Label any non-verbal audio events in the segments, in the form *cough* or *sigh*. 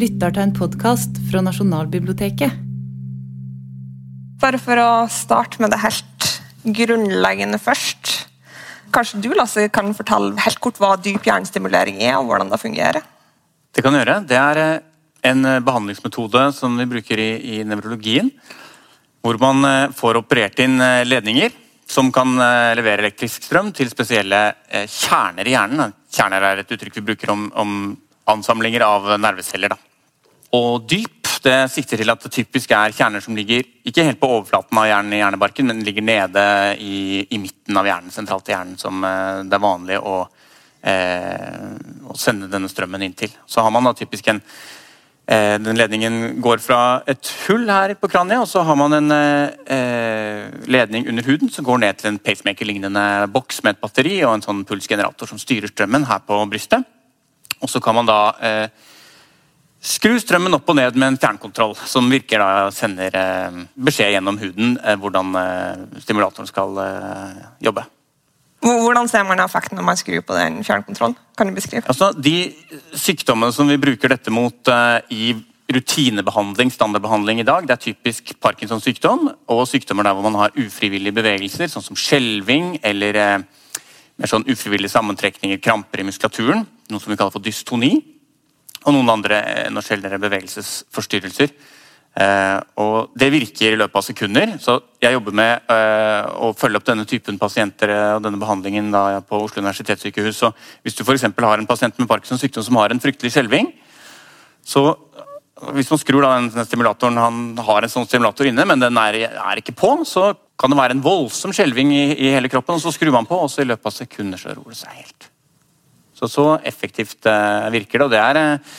lytter til en podcast fra Nasjonalbiblioteket. Bare for å starte med det helt grunnleggende først. Kanskje du, Lasse, kan fortelle helt kort hva dyp hjernestimulering er, og hvordan det fungerer? Det kan gjøre. Det er eh, en eh, behandlingsmetode som vi bruker i, i nevrologien. Hvor man eh, får operert inn ledninger som kan levere elektrisk strøm til spesielle kjerner i hjernen. Kjerner er et uttrykk vi bruker om, om ansamlinger av nerveceller. Da. Og dyp det sikter til at det typisk er kjerner som ligger ikke helt på overflaten av hjernen i hjernebarken, men ligger nede i, i midten av hjernen, sentralt i hjernen, som eh, det er vanlig å, eh, å, sende denne strømmen inn til. Så har man da typisk en eh, Den ledningen går fra et hull her på kraniet, og så har man en eh, eh ledning under huden som går ned til en pacemaker-lignende boks med et batteri og en sånn pulsgenerator som styrer strømmen her på brystet. Og så kan man da eh, Skru strømmen opp og ned med en fjernkontroll, som virker da sender eh, beskjed gjennom huden eh, hvordan eh, stimulatoren skal jobbe. Hvordan ser man effekten når man skrur på den fjernkontrollen? Kan du beskrive? Altså, de sykdommene som vi bruker dette mot i rutinebehandling, standardbehandling i dag, det er typisk Parkinsons sykdom og sykdommer der hvor man har ufrivillige bevegelser, sånn som skjelving eller mer sånn ufrivillige sammentrekninger, kramper i muskulaturen, noe som vi kaller for dystoni og noen andre eh, enda sjeldnere bevegelsesforstyrrelser. Eh, og Det virker i løpet av sekunder. så Jeg jobber med eh, å følge opp denne typen pasienter eh, og denne behandlingen da, på Oslo universitetssykehus. Så hvis du for har en pasient med Parkinsons sykdom som har en fryktelig skjelving, så eh, hvis man skrur da den stimulatoren, Han har en sånn stimulator inne, men den er, er ikke på, så kan det være en voldsom skjelving i, i hele kroppen. og Så skrur man på, og så i løpet av sekunder så roer det seg helt. Så så effektivt uh, virker det. og det er uh,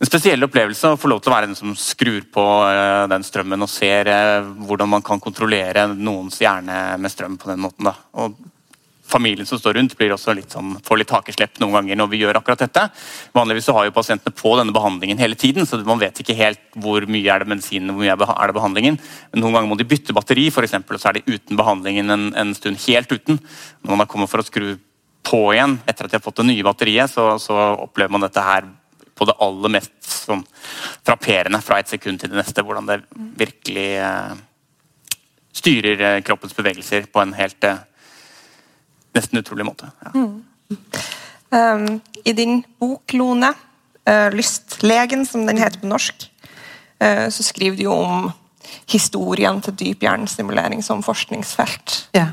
en spesiell opplevelse å få lov til å være den som skrur på uh, den strømmen og ser hvordan man kan kontrollere noens hjerne med strøm på den måten. Da. Og familien som står rundt, blir også litt sånn, får litt hakeslepp noen ganger når vi gjør akkurat dette. Vanligvis så har jo pasientene på denne behandlingen hele tiden, så man vet ikke helt hvor mye er det medisinen hvor mye er det behandlingen. Men noen ganger må de bytte batteri, for eksempel, og så er de uten behandlingen en, en stund. Helt uten. Når man har kommet for å skru på igjen etter at de har fått det nye batteriet, så, så opplever man dette her på det aller mest sånn, frapperende fra et sekund til det neste. Hvordan det virkelig eh, styrer eh, kroppens bevegelser på en helt eh, nesten utrolig måte. Ja. Mm. Um, I din bok, Lone, uh, 'Lystlegen', som den heter på norsk, uh, så skriver du jo om historien til dyp hjernestimulering som forskningsfelt. Ja.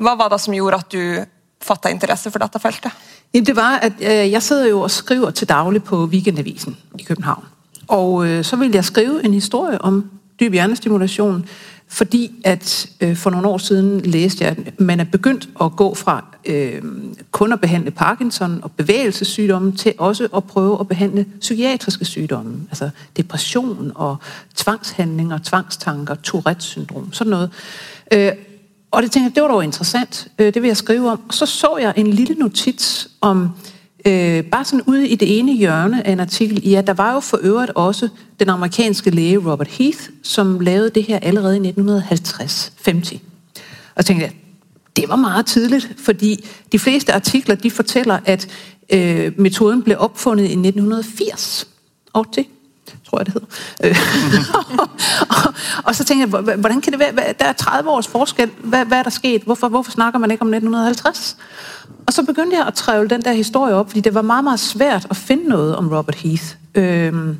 Hva var det som gjorde at du fatta interesse for dette feltet? Jamen, det var, at øh, jeg sidder jo og skriver til daglig på Weekendavisen i København. Og øh, så ville jeg skrive en historie om dyb hjernestimulation, fordi at øh, for nogle år siden læste jeg, at man er begyndt at gå fra øh, kun at behandle Parkinson og bevægelsessygdomme til også at prøve at behandle psykiatriske sygdomme, altså depression og tvangshandlinger, tvangstanker, Tourette-syndrom, sådan noget. Øh, og det tænkte jeg, det var dog interessant, øh, det vil jeg skrive om. Og så så jeg en lille notits om, øh, bare sådan ude i det ene hjørne af en artikel, ja, der var jo for øvrigt også den amerikanske læge Robert Heath, som lavede det her allerede i 1950-50. Og tænkte jeg, det var meget tidligt, fordi de fleste artikler, de fortæller, at øh, metoden blev opfundet i 1980. Og det tror jeg det hedder. og, øh. *laughs* og så tænkte jeg, hvordan kan det være, der er 30 års forskel, hvad, hvad er der sket? Hvorfor, hvorfor snakker man ikke om 1950? Og så begyndte jeg at trævle den der historie op, fordi det var meget, meget svært at finde noget om Robert Heath. Øhm,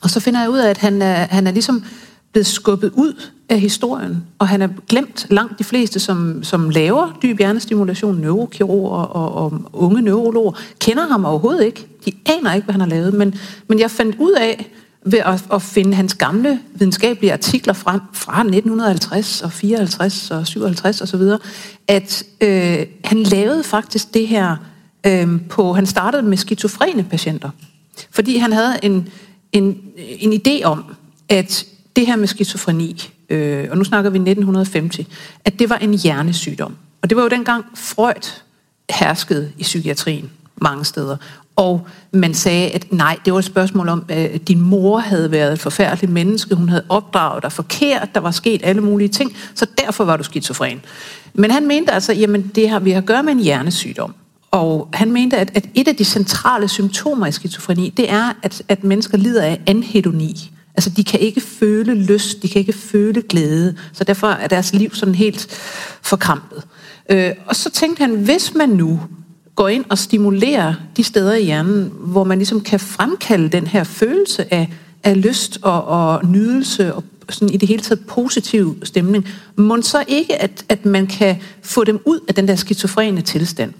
og så finder jeg ud af, at han er, han er ligesom blevet skubbet ud af historien, og han er glemt langt de fleste, som, som laver dyb hjernestimulation, neurokirurger og, og unge neurologer, kender ham overhovedet ikke. De aner ikke, hvad han har lavet, men, men jeg fandt ud af, ved at, at finde hans gamle videnskabelige artikler frem fra 1950 og 54 og 57 og så videre, at øh, han lavede faktisk det her øh, på, han startede med skizofrene patienter, fordi han havde en, en, en idé om, at det her med skizofreni, øh, og nu snakker vi 1950, at det var en hjernesygdom. Og det var jo dengang Freud herskede i psykiatrien mange steder. Og man sagde, at nej, det var et spørgsmål om, at din mor havde været et forfærdeligt menneske, hun havde opdraget dig forkert, der var sket alle mulige ting, så derfor var du skizofren. Men han mente altså, jamen det har vi har at gøre med en hjernesygdom. Og han mente, at, at et af de centrale symptomer i skizofreni, det er, at, at mennesker lider af anhedoni. Altså, de kan ikke føle lyst, de kan ikke føle glæde, så derfor er deres liv sådan helt forkrampet. Øh, og så tænkte han, hvis man nu går ind og stimulerer de steder i hjernen, hvor man ligesom kan fremkalde den her følelse af, af lyst og, og nydelse og sådan i det hele taget positiv stemning, må så ikke, at, at man kan få dem ud af den der skizofrene tilstand.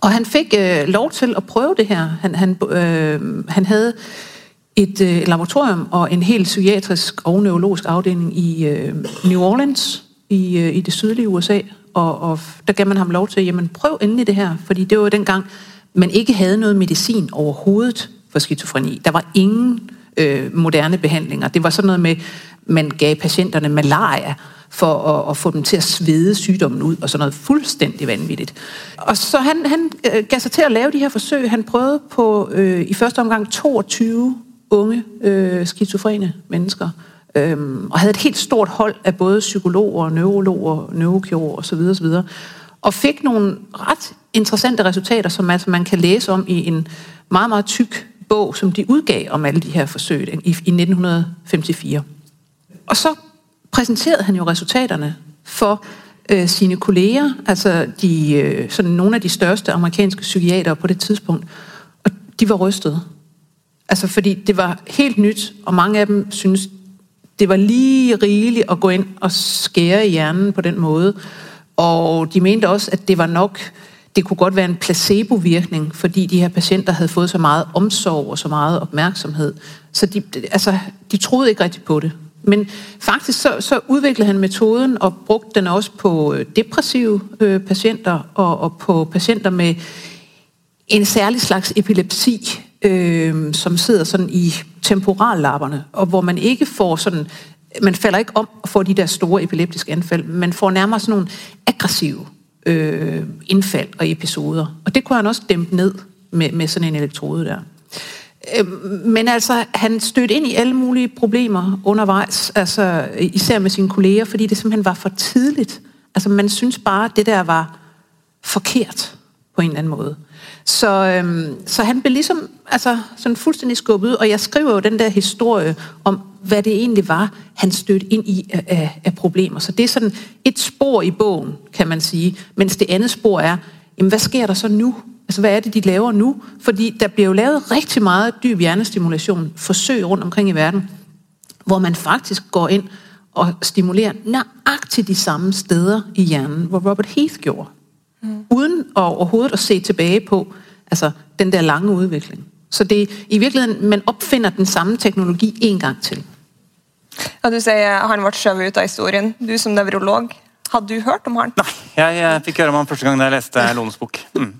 Og han fik øh, lov til at prøve det her. Han, han, øh, han havde et øh, laboratorium og en helt psykiatrisk og neurologisk afdeling i øh, New Orleans i, øh, i det sydlige USA, og, og der gav man ham lov til, jamen prøv endelig det her, fordi det var dengang, man ikke havde noget medicin overhovedet for skizofreni. Der var ingen øh, moderne behandlinger. Det var sådan noget med, man gav patienterne malaria for at, at få dem til at svede sygdommen ud, og sådan noget fuldstændig vanvittigt. Og så han, han øh, gav sig til at lave de her forsøg. Han prøvede på øh, i første omgang 22 unge øh, skizofrene mennesker, øhm, og havde et helt stort hold af både psykologer, neurologer, neurokirurger osv. osv. Og fik nogle ret interessante resultater, som altså man kan læse om i en meget, meget tyk bog, som de udgav om alle de her forsøg i, i 1954. Og så præsenterede han jo resultaterne for øh, sine kolleger, altså de, øh, sådan nogle af de største amerikanske psykiatere på det tidspunkt, og de var rystede. Altså fordi det var helt nyt, og mange af dem synes det var lige rigeligt at gå ind og skære i hjernen på den måde. Og de mente også, at det var nok, det kunne godt være en placebovirkning, fordi de her patienter havde fået så meget omsorg og så meget opmærksomhed. Så de, altså, de troede ikke rigtigt på det. Men faktisk så, så udviklede han metoden og brugte den også på øh, depressive øh, patienter og, og på patienter med en særlig slags epilepsi, øh, som sidder sådan i temporallapperne, og hvor man ikke får sådan, man falder ikke om at få de der store epileptiske anfald, man får nærmere sådan nogle aggressive øh, indfald og episoder. Og det kunne han også dæmpe ned med, med sådan en elektrode der. Øh, men altså, han stødte ind i alle mulige problemer undervejs, altså især med sine kolleger, fordi det simpelthen var for tidligt. Altså man synes bare, at det der var forkert på en eller anden måde. Så, øhm, så han blev ligesom altså, sådan fuldstændig skubbet ud, og jeg skriver jo den der historie om, hvad det egentlig var, han stødte ind i af, af, af problemer. Så det er sådan et spor i bogen, kan man sige, mens det andet spor er, jamen, hvad sker der så nu? Altså, hvad er det, de laver nu? Fordi der bliver jo lavet rigtig meget dyb hjernestimulation, forsøg rundt omkring i verden, hvor man faktisk går ind og stimulerer nøjagtigt de samme steder i hjernen, hvor Robert Heath gjorde. Mm. Uden at overhovedet at se tilbage på altså, den der lange udvikling. Så det i virkeligheden, man opfinder den samme teknologi en gang til. Ja, du siger, han ble skjøvet ut av historien. Du som nevrolog, har du hørt om han? Nej, jeg, jeg fikk høre om han første gang da jeg leste Lones bok. Mm.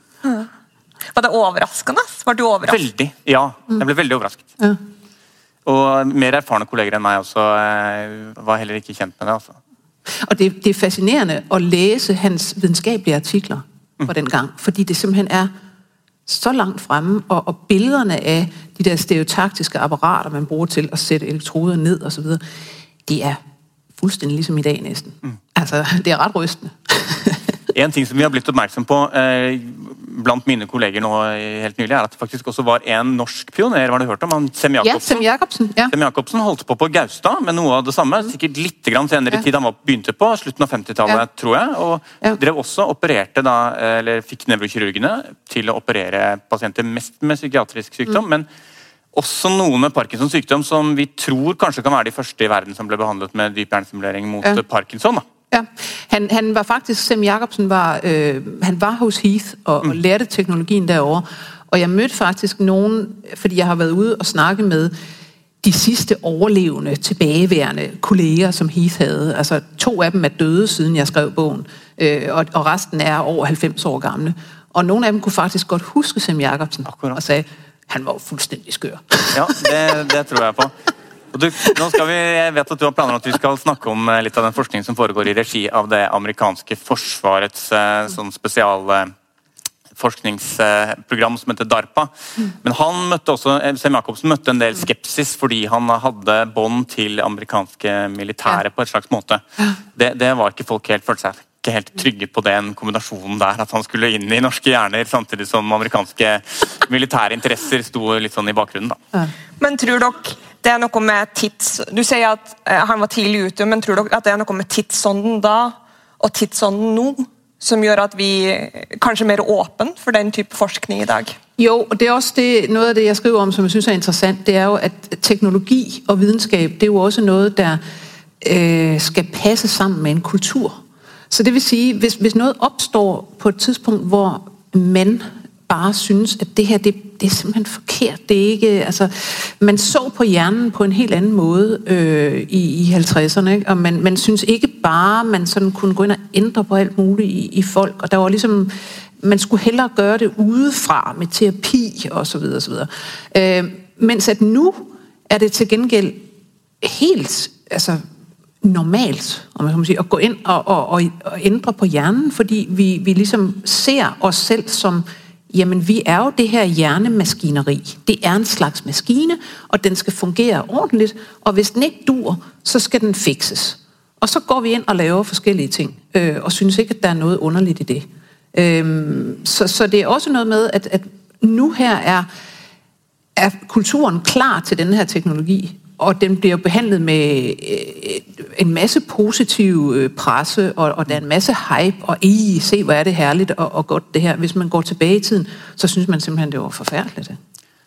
Var det overraskende? Var du overrasket? Veldig, ja. Jeg ble veldig overrasket. Ja. Og mer erfarne kolleger enn meg også eh, var heller ikke kjent med det. altså. Og det, det er fascinerende at læse hans videnskabelige artikler fra den gang, fordi det simpelthen er så langt fremme, og, og billederne af de der stereotaktiske apparater, man bruger til at sætte elektroder ned osv., det er fuldstændig ligesom i dag næsten. Mm. Altså, *laughs* det er ret rystende. En ting som vi har blitt oppmerksom på eh, blant mine kolleger nå eh, helt nylig, er at det faktisk også var en norsk pioner. Har du hørt om han Sem ja, Jacobsen? Sem Jacobsen. Ja. Sem Jacobsen holdt på på Gaustad med noe av det samme. Sikkert litt grann senere Ja. tid. Han var begynte på slutten av 50-tallet, Ja. tror jeg. Og Ja. drev også opererte da, eller fikk nevrokirurgene til å operere pasienter mest med psykiatrisk sykdom. Mm. men også noen med Parkinsons sykdom som vi tror kanskje kan være de første i verden som ble behandlet med dyp hjernestimulering mot Ja. eh, Parkinson. da. Ja, han, han var faktisk, Sem Jacobsen var, øh, han var hos Heath og, og lærte teknologien derovre. Og jeg mødte faktisk nogen, fordi jeg har været ude og snakke med de sidste overlevende, tilbageværende kolleger, som Heath havde. Altså to af dem er døde, siden jeg skrev bogen, øh, og, og resten er over 90 år gamle. Og nogle af dem kunne faktisk godt huske Sem Jacobsen, og sagde, han var jo fuldstændig skør. Ja, det, det tror jeg på. Og du, nå skal vi, jeg vet at du har planer om at vi skal snakke om eh, litt av den forskningen som foregår i regi av det amerikanske forsvarets eh, sånn spesial eh, forskningsprogram som heter DARPA. Men han møtte også, Sem Jacobsen møtte en del skepsis fordi han hadde bånd til amerikanske militære på et slags måte. Det, det var ikke folk helt følte seg ikke helt trygge på den kombinasjonen der. At han skulle inn i norske hjerner, samtidig som amerikanske militære interesser sto litt sånn i bakgrunnen. da. Men tror dere det er noe med tids... Du sier at eh, han var tidlig ute, men tror dere at det er noe med tidsånden da og tidsånden nå som gjør at vi kanskje er mer åpne for den type forskning i dag? Jo, og det er også det, noget af det, jeg skriver om, som jeg synes er interessant, det er jo, at teknologi og videnskab, det er jo også noget, der øh, skal passe sammen med en kultur. Så det vil sige, hvis, hvis noget opstår på et tidspunkt, hvor man bare synes, at det her, det, det er simpelthen forkert. Det er ikke, altså, man så på hjernen på en helt anden måde øh, i, i 50'erne, ikke? og man, man synes ikke bare, man sådan kunne gå ind og ændre på alt muligt i, i folk, og der var ligesom, man skulle hellere gøre det udefra med terapi og så videre, og så videre. Øh, mens at nu er det til gengæld helt, altså normalt, om man skal sige, at gå ind og, og, og, og ændre på hjernen, fordi vi, vi ligesom ser os selv som, jamen vi er jo det her hjernemaskineri. Det er en slags maskine, og den skal fungere ordentligt, og hvis den ikke dur, så skal den fikses. Og så går vi ind og laver forskellige ting, øh, og synes ikke, at der er noget underligt i det. Øh, så, så det er også noget med, at, at nu her er, er kulturen klar til den her teknologi, og den bliver behandlet med øh, en masse positiv øh, presse, og, og der er en masse hype, og I se, hvor er det herligt og, og godt det her. Hvis man går tilbage i tiden, så synes man simpelthen, det var forfærdeligt.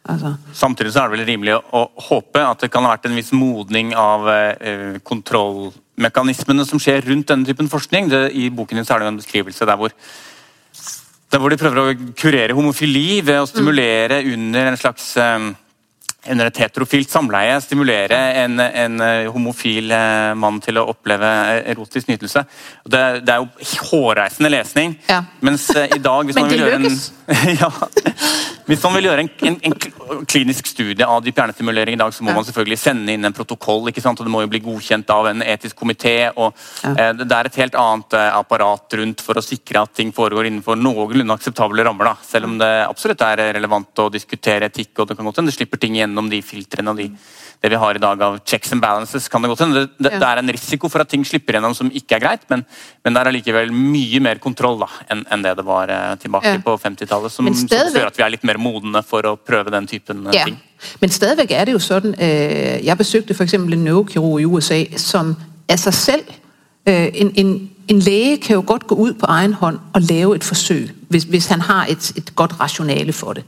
Altså. Samtidig så er det vel rimelig å håpe at det kan ha vært en viss modning av eh, kontrollmekanismene som skjer rundt denne typen forskning. Det, I boken din så er det en beskrivelse der hvor der hvor de prøver å kurere homofili ved å stimulere under en slags um, under et heterofilt samleie stimulere en, en eh, homofil eh, mann til å oppleve eh, erotisk nytelse. Det, det er jo hårreisende lesning. Ja. Mens i dag hvis Men man vil gjøre en. *laughs* ja, hvis man vil gjøre en, en, en klinisk studie av dyp hjernestimulering i dag, så må Ja. man selvfølgelig sende inn en protokoll. ikke sant? og Det må jo bli godkjent av en etisk komité. og Ja. eh, Det er et helt annet eh, apparat rundt for å sikre at ting foregår innenfor noenlunde akseptable rammer. da, Selv om det absolutt er relevant å diskutere etikk, og det kan godt hende det slipper ting gjennom de filtrene og de, det vi har i dag av checks and balances. kan Det godt hende. Det, det, det er en risiko for at ting slipper gjennom som ikke er greit, men, men det er allikevel mye mer kontroll enn enn det det var eh, tilbake Ja. på 50-tallet. Som, Men som stadigvæk- gjør at vi er litt mer modne for å prøve den typen eh, Ja, ting. men stadigvæk er det jo sådan, øh, jeg besøgte for eksempel en neurokirurg i USA, som af sig selv, øh, en, en, en læge kan jo godt gå ud på egen hånd og lave et forsøg, hvis, hvis han har et, et godt rationale for det.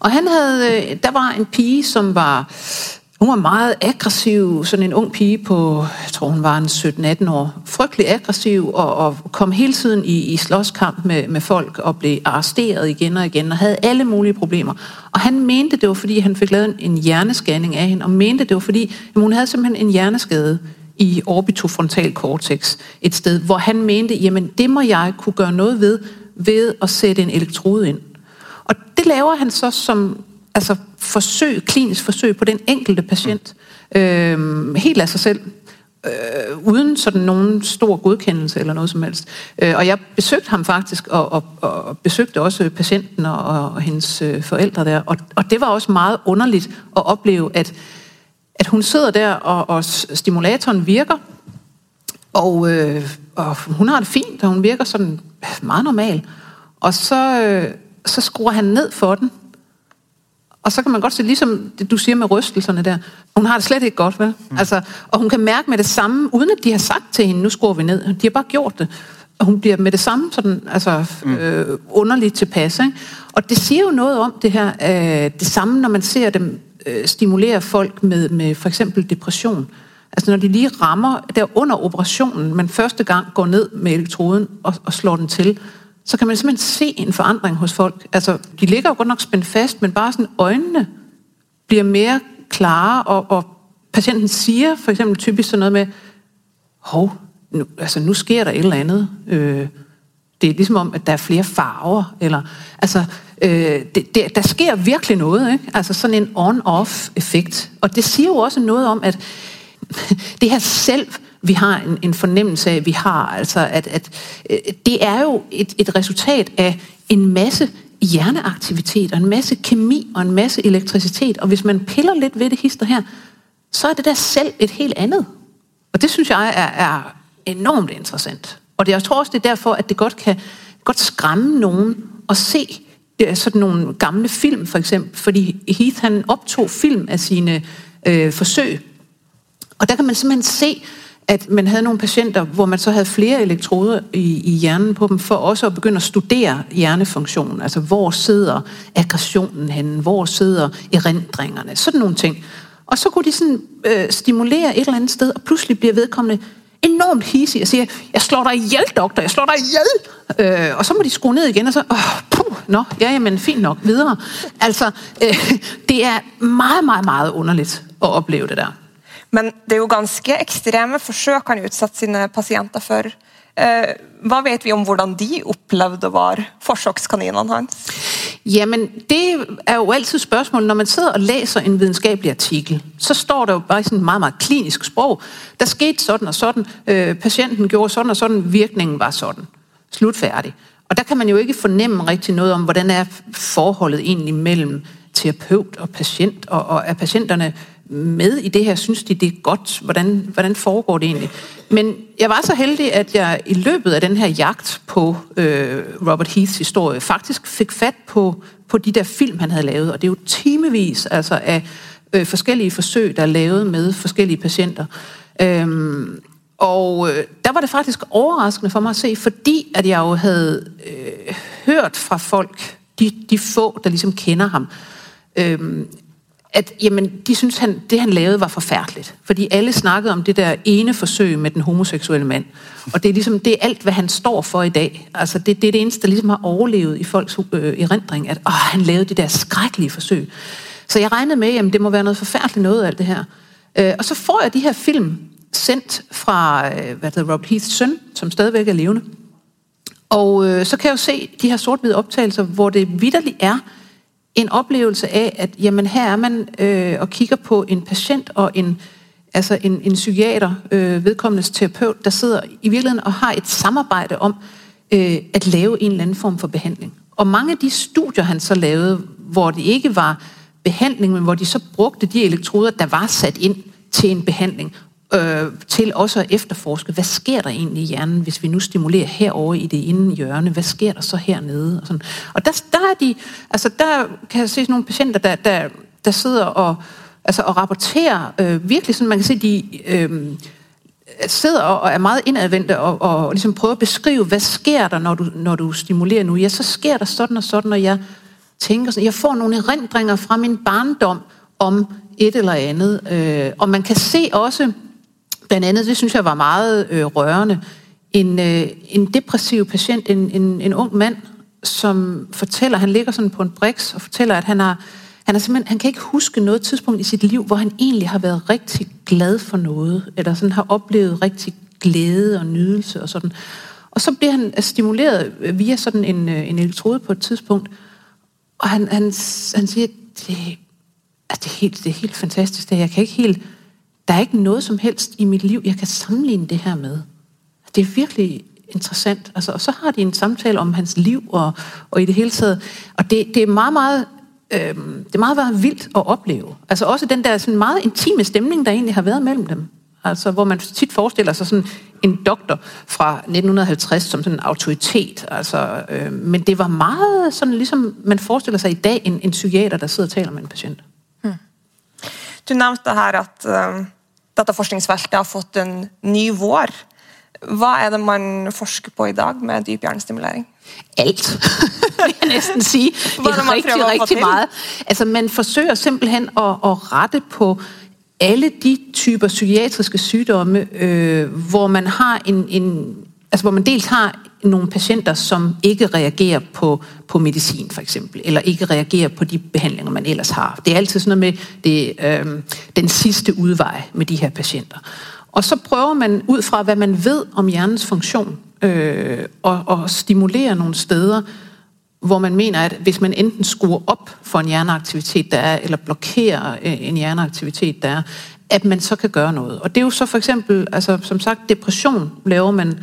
Og han havde, øh, der var en pige, som var, hun var meget aggressiv, sådan en ung pige på, jeg tror hun var en 17-18 år, frygtelig aggressiv og, og kom hele tiden i, i slåskamp med, med folk og blev arresteret igen og igen og havde alle mulige problemer. Og han mente, det var fordi, han fik lavet en, en hjernescanning af hende, og mente, det var fordi, jamen, hun havde simpelthen en hjerneskade i orbitofrontal cortex, et sted, hvor han mente, jamen det må jeg kunne gøre noget ved, ved at sætte en elektrode ind. Og det laver han så som altså forsøg, klinisk forsøg på den enkelte patient, øh, helt af sig selv, øh, uden sådan nogen stor godkendelse eller noget som helst. Øh, og jeg besøgte ham faktisk, og, og, og besøgte også patienten og, og hendes øh, forældre der, og, og det var også meget underligt at opleve, at, at hun sidder der, og, og stimulatoren virker, og, øh, og hun har det fint, og hun virker sådan meget normal. Og så, øh, så skruer han ned for den. Og så kan man godt se, ligesom det, du siger med rystelserne der, hun har det slet ikke godt, vel? Mm. Altså, og hun kan mærke med det samme, uden at de har sagt til hende, nu skruer vi ned. De har bare gjort det. Og hun bliver med det samme sådan, altså, øh, underligt tilpas. Ikke? Og det siger jo noget om det her, øh, det samme, når man ser dem øh, stimulere folk med, med for eksempel depression. Altså når de lige rammer der under operationen, man første gang går ned med elektroden og, og slår den til, så kan man simpelthen se en forandring hos folk. Altså, de ligger jo godt nok spændt fast, men bare sådan øjnene bliver mere klare, og, og patienten siger for eksempel typisk sådan noget med, hov, nu, altså, nu sker der et eller andet. Øh, det er ligesom om, at der er flere farver, eller, altså, øh, det, det, der sker virkelig noget, ikke? Altså sådan en on-off-effekt. Og det siger jo også noget om, at *laughs* det her selv, vi har en, en fornemmelse af, vi har, altså at, at øh, det er jo et, et resultat af en masse hjerneaktivitet, og en masse kemi, og en masse elektricitet, og hvis man piller lidt ved det hister her, så er det der selv et helt andet. Og det synes jeg er, er enormt interessant. Og det, jeg tror også, det er derfor, at det godt kan godt skræmme nogen at se øh, sådan nogle gamle film, for eksempel. Fordi Heath, han optog film af sine øh, forsøg. Og der kan man simpelthen se, at man havde nogle patienter, hvor man så havde flere elektroder i, i hjernen på dem, for også at begynde at studere hjernefunktionen. Altså, hvor sidder aggressionen henne? Hvor sidder erindringerne? Sådan nogle ting. Og så kunne de sådan, øh, stimulere et eller andet sted, og pludselig bliver vedkommende enormt hissig og siger, jeg slår dig ihjel, doktor, jeg slår dig ihjel. Øh, og så må de skrue ned igen, og så, åh, puh, nå, ja, jamen, fint nok, videre. Altså, øh, det er meget, meget, meget underligt at opleve det der. Men det er jo ganske ekstreme forsøk han utsatte sine patienter for. Eh, hva vet vi om, hvordan de oplevede var forsøgskaninerne hans? Jamen, det er jo altid spørgsmål. Når man sidder og læser en videnskabelig artikel, så står der jo bare i sådan meget, meget klinisk sprog. Der skete sådan og sådan. Øh, patienten gjorde sådan og sådan. Virkningen var sådan. Slutfærdig. Og der kan man jo ikke fornemme rigtig noget om, hvordan er forholdet egentlig mellem terapeut og patient, og, og er patienterne med i det her? Synes de, det er godt? Hvordan, hvordan foregår det egentlig? Men jeg var så heldig, at jeg i løbet af den her jagt på øh, Robert Heaths historie faktisk fik fat på, på de der film, han havde lavet. Og det er jo timevis altså, af øh, forskellige forsøg, der er lavet med forskellige patienter. Øhm, og øh, der var det faktisk overraskende for mig at se, fordi at jeg jo havde øh, hørt fra folk, de, de få, der ligesom kender ham, øh, at jamen, de synes, han, det han lavede var forfærdeligt. Fordi alle snakkede om det der ene forsøg med den homoseksuelle mand. Og det er ligesom, det er alt, hvad han står for i dag. Altså, det, det er det eneste, der ligesom har overlevet i folks øh, erindring, at åh, han lavede det der skrækkelige forsøg. Så jeg regnede med, at det må være noget forfærdeligt noget alt det her. Øh, og så får jeg de her film sendt fra øh, hvad hedder, Robert Heaths søn, som stadigvæk er levende. Og øh, så kan jeg jo se de her sort-hvide optagelser, hvor det vidderligt er en oplevelse af, at jamen, her er man øh, og kigger på en patient og en, altså en, en psykiater, øh, vedkommendes terapeut, der sidder i virkeligheden og har et samarbejde om øh, at lave en eller anden form for behandling. Og mange af de studier, han så lavede, hvor det ikke var behandling, men hvor de så brugte de elektroder, der var sat ind til en behandling, øh, til også at efterforske, hvad sker der egentlig i hjernen, hvis vi nu stimulerer herover i det inde hjørne, hvad sker der så hernede? Og, sådan. og der, der, er de, altså der kan jeg se sådan nogle patienter, der, der, der sidder og, altså, og rapporterer øh, virkelig sådan, man kan se, de øh, sidder og er meget indadvendte og, og ligesom prøver at beskrive, hvad sker der, når du, når du stimulerer nu? Ja, så sker der sådan og sådan, og jeg tænker sådan, jeg får nogle erindringer fra min barndom om et eller andet. Øh, og man kan se også, Blandt andet, det synes jeg var meget øh, rørende, en, øh, en depressiv patient, en, en, en ung mand, som fortæller, han ligger sådan på en briks og fortæller, at han har, han, er simpelthen, han kan ikke huske noget tidspunkt i sit liv, hvor han egentlig har været rigtig glad for noget, eller sådan har oplevet rigtig glæde og nydelse og sådan. Og så bliver han stimuleret øh, via sådan en, øh, en elektrode på et tidspunkt, og han, han, han siger, det, altså det, er helt, det er helt fantastisk, det jeg kan ikke helt der er ikke noget som helst i mit liv, jeg kan sammenligne det her med. Det er virkelig interessant. Altså, og så har de en samtale om hans liv og, og i det hele taget. Og det, det er meget, meget øh, det er meget, meget vildt at opleve. Altså også den der sådan meget intime stemning, der egentlig har været mellem dem. Altså hvor man tit forestiller sig sådan en doktor fra 1950 som sådan en autoritet. Altså, øh, men det var meget sådan, ligesom man forestiller sig i dag, en, en psykiater, der sidder og taler med en patient. Du nævnte her, at øh, dette forskningsfeltet har fått en ny vår. Hvad er det, man forsker på i dag med dyb hjernestimulering? Alt, *laughs* vil jeg næsten sige. Det er rigtig, rigtig meget. Altså, man forsøger simpelthen at, at rette på alle de typer psykiatriske sygdomme, øh, hvor man har en, en altså hvor man dels har nogle patienter, som ikke reagerer på, på medicin for eksempel, eller ikke reagerer på de behandlinger, man ellers har. Det er altid sådan noget med det, øh, den sidste udvej med de her patienter. Og så prøver man ud fra, hvad man ved om hjernens funktion, øh, og, og stimulere nogle steder, hvor man mener, at hvis man enten skruer op for en hjerneaktivitet, der er, eller blokerer øh, en hjerneaktivitet, der er, at man så kan gøre noget. Og det er jo så for eksempel, altså som sagt, depression laver man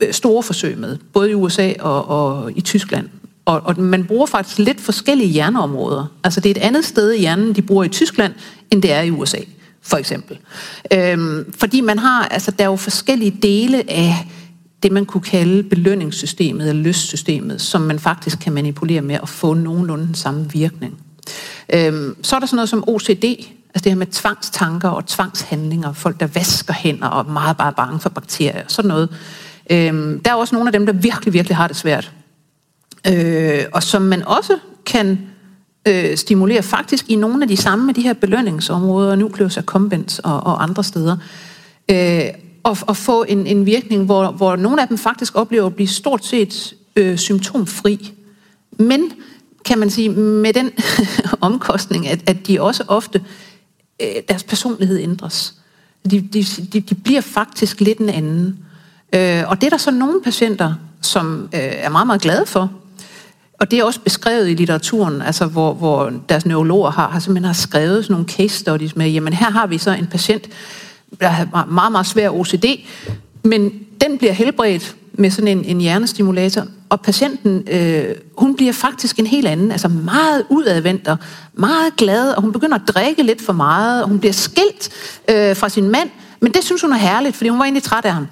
Øh, store forsøg med, både i USA og, og i Tyskland. Og, og man bruger faktisk lidt forskellige hjerneområder. Altså det er et andet sted i hjernen, de bruger i Tyskland, end det er i USA, for eksempel. Øhm, fordi man har, altså der er jo forskellige dele af det, man kunne kalde belønningssystemet eller lystsystemet, som man faktisk kan manipulere med at få nogenlunde den samme virkning. Øhm, så er der sådan noget som OCD, altså det her med tvangstanker og tvangshandlinger, folk der vasker hænder og er meget bare bange for bakterier, sådan noget. Øhm, der er også nogle af dem, der virkelig, virkelig har det svært. Øh, og som man også kan øh, stimulere faktisk i nogle af de samme med de her belønningsområder, nucleus accumbens og, og andre steder. Øh, og, og få en, en virkning, hvor, hvor nogle af dem faktisk oplever at blive stort set øh, symptomfri. Men, kan man sige, med den *laughs* omkostning, at, at de også ofte, øh, deres personlighed ændres. De, de, de, de bliver faktisk lidt en anden. Øh, og det er der så nogle patienter, som øh, er meget, meget glade for. Og det er også beskrevet i litteraturen, altså hvor, hvor deres neurologer har, har simpelthen har skrevet sådan nogle case studies med, jamen her har vi så en patient, der har meget, meget svær OCD, men den bliver helbredt med sådan en, en hjernestimulator, og patienten, øh, hun bliver faktisk en helt anden, altså meget udadvendt og meget glad, og hun begynder at drikke lidt for meget, og hun bliver skilt øh, fra sin mand, men det synes hun er herligt, fordi hun var egentlig træt af ham.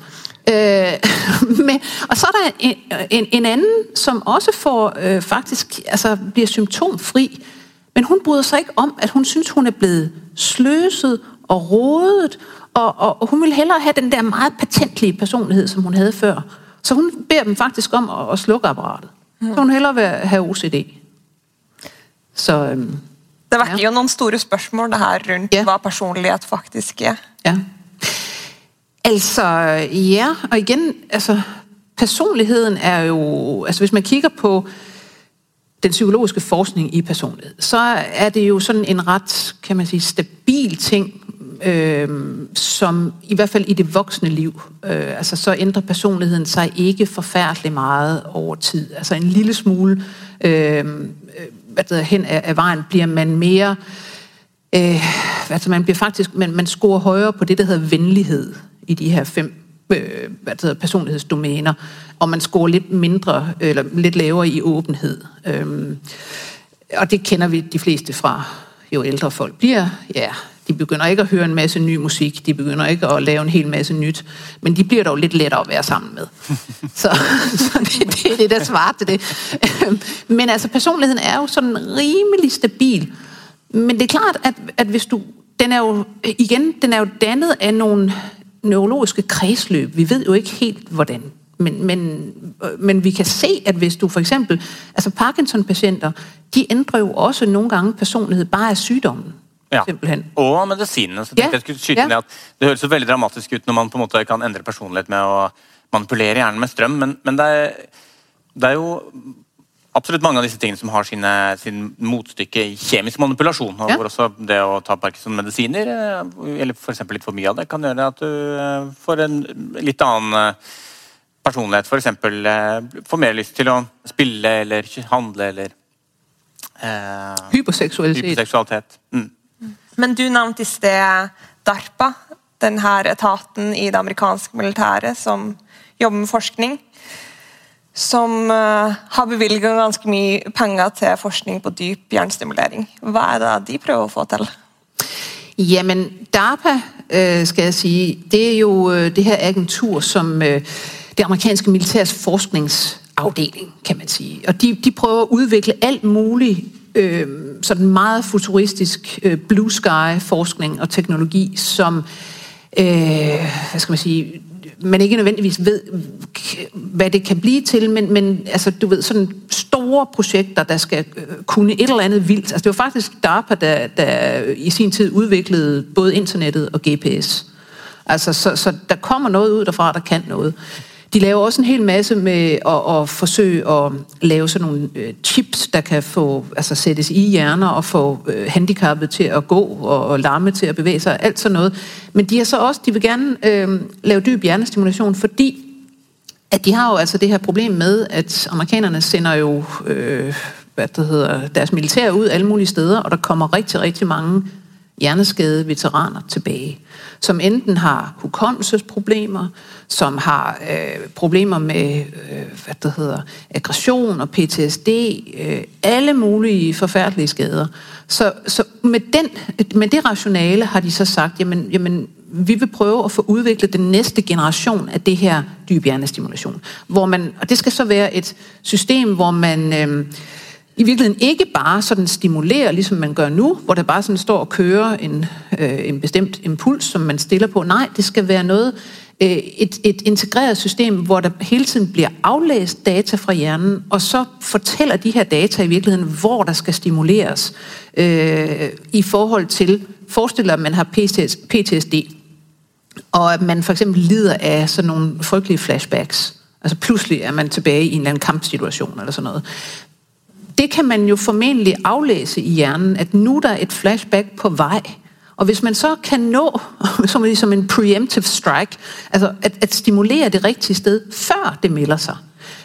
Øh, *laughs* men, og så er der en, en, en anden, som også får øh, faktisk, altså bliver symptomfri, men hun bryder sig ikke om, at hun synes, hun er blevet sløset og rodet, og, og, og hun vil hellere have den der meget patentlige personlighed, som hun havde før. Så hun beder dem faktisk om at, at slukke apparatet. Mm. Så hun hellere vil have OCD. Så, øhm, det vækker ja. jo nogle store spørgsmål det her rundt, ja. hvad personlighed faktisk er. Ja. Altså, ja, og igen, altså, personligheden er jo, altså hvis man kigger på den psykologiske forskning i personlighed, så er det jo sådan en ret, kan man sige, stabil ting, øh, som i hvert fald i det voksne liv, øh, altså så ændrer personligheden sig ikke forfærdeligt meget over tid. Altså en lille smule øh, hvad der, hen af, af vejen bliver man mere, øh, altså man bliver faktisk, man, man scorer højere på det, der hedder venlighed i de her fem øh, hvad hedder, personlighedsdomæner, og man scorer lidt mindre, eller lidt lavere i åbenhed. Øhm, og det kender vi de fleste fra, jo ældre folk bliver. Ja, de begynder ikke at høre en masse ny musik, de begynder ikke at lave en hel masse nyt, men de bliver dog lidt lettere at være sammen med. *laughs* så, så det, det er det, der svarer til det. men altså, personligheden er jo sådan rimelig stabil. Men det er klart, at, at hvis du den er jo, igen, den er jo dannet af nogle neurologiske kredsløb. Vi ved jo ikke helt, hvordan. Men, men, men vi kan se, at hvis du for eksempel, altså Parkinson-patienter, de ændrer jo også nogle gange personlighed bare af sygdommen. Ja, og medicinene. Så ja. jeg skulle skyte ja. ned at det høres så veldig dramatisk ut når man på en måte kan ændre personlighed med at manipulere hjernen med strøm, men, men det, er, det er jo absolutt mange av disse tingene som har sine, sin motstykke i kjemisk manipulasjon. og ja. hvor også Det å ta Parkinson-medisiner, eh, eller f.eks. litt for mye av det, kan gjøre at du eh, får en litt annen eh, personlighet. F.eks. får mer lyst til å spille eller handle eller eh, Hyperseksualitet. hyperseksualitet. Mm. Men du nevnte i sted DARPA, denne etaten i det amerikanske militæret som jobber med forskning som eh, har bevilget ganske mye penger til forskning på dyp hjernestimulering. Hvad er det, de prøver at få til? Jamen, DARPA, øh, skal jeg sige, det er jo øh, det her agentur, som øh, det amerikanske militærs forskningsafdeling, kan man sige. Og de, de prøver at udvikle alt muligt øh, sådan meget futuristisk øh, blue sky forskning og teknologi, som øh, hvad skal man sige, man ikke nødvendigvis ved, hvad det kan blive til, men, men altså, du ved, sådan store projekter, der skal øh, kunne et eller andet vildt. Altså, det var faktisk DARPA, der, der i sin tid udviklede både internettet og GPS. Altså, så, så der kommer noget ud derfra, der kan noget. De laver også en hel masse med at, at forsøge at lave sådan nogle øh, chips, der kan få, altså sættes i hjerner og få øh, handicappet til at gå og, og larme til at bevæge sig, alt sådan noget. Men de har så også, de vil gerne øh, lave dyb hjernestimulation, fordi at de har jo altså det her problem med, at amerikanerne sender jo øh, hvad det hedder, deres militær ud alle mulige steder, og der kommer rigtig, rigtig mange hjerneskadede veteraner tilbage, som enten har hukommelsesproblemer, som har øh, problemer med øh, hvad det hedder, aggression og PTSD, øh, alle mulige forfærdelige skader. Så, så med, den, med det rationale har de så sagt, jamen, jamen vi vil prøve at få udviklet den næste generation af det her dyb hjernestimulation. Hvor man, og det skal så være et system, hvor man øh, i virkeligheden ikke bare sådan stimulerer, ligesom man gør nu, hvor der bare sådan står og kører en, øh, en bestemt impuls, som man stiller på. Nej, det skal være noget, øh, et, et integreret system, hvor der hele tiden bliver aflæst data fra hjernen, og så fortæller de her data i virkeligheden, hvor der skal stimuleres øh, i forhold til, forestiller at man har PTSD, og at man for eksempel lider af sådan nogle frygtelige flashbacks. Altså pludselig er man tilbage i en eller anden kampsituation eller sådan noget. Det kan man jo formentlig aflæse i hjernen, at nu der er et flashback på vej, og hvis man så kan nå, *laughs* som, som en preemptive strike, altså at, at stimulere det rigtige sted, før det melder sig,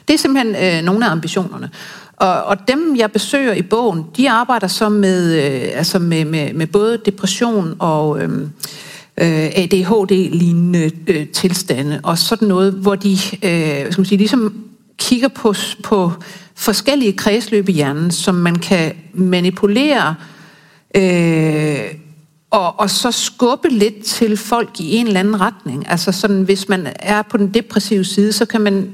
det er simpelthen øh, nogle af ambitionerne. Og, og dem, jeg besøger i bogen, de arbejder så med, øh, altså med, med, med både depression og øhm, øh ADHD-lignende øh, tilstande, og sådan noget, hvor de øh, skal man sige, ligesom kigger på, på forskellige kredsløb i hjernen, som man kan manipulere øh, og, og så skubbe lidt til folk i en eller anden retning. Altså sådan, hvis man er på den depressive side, så kan man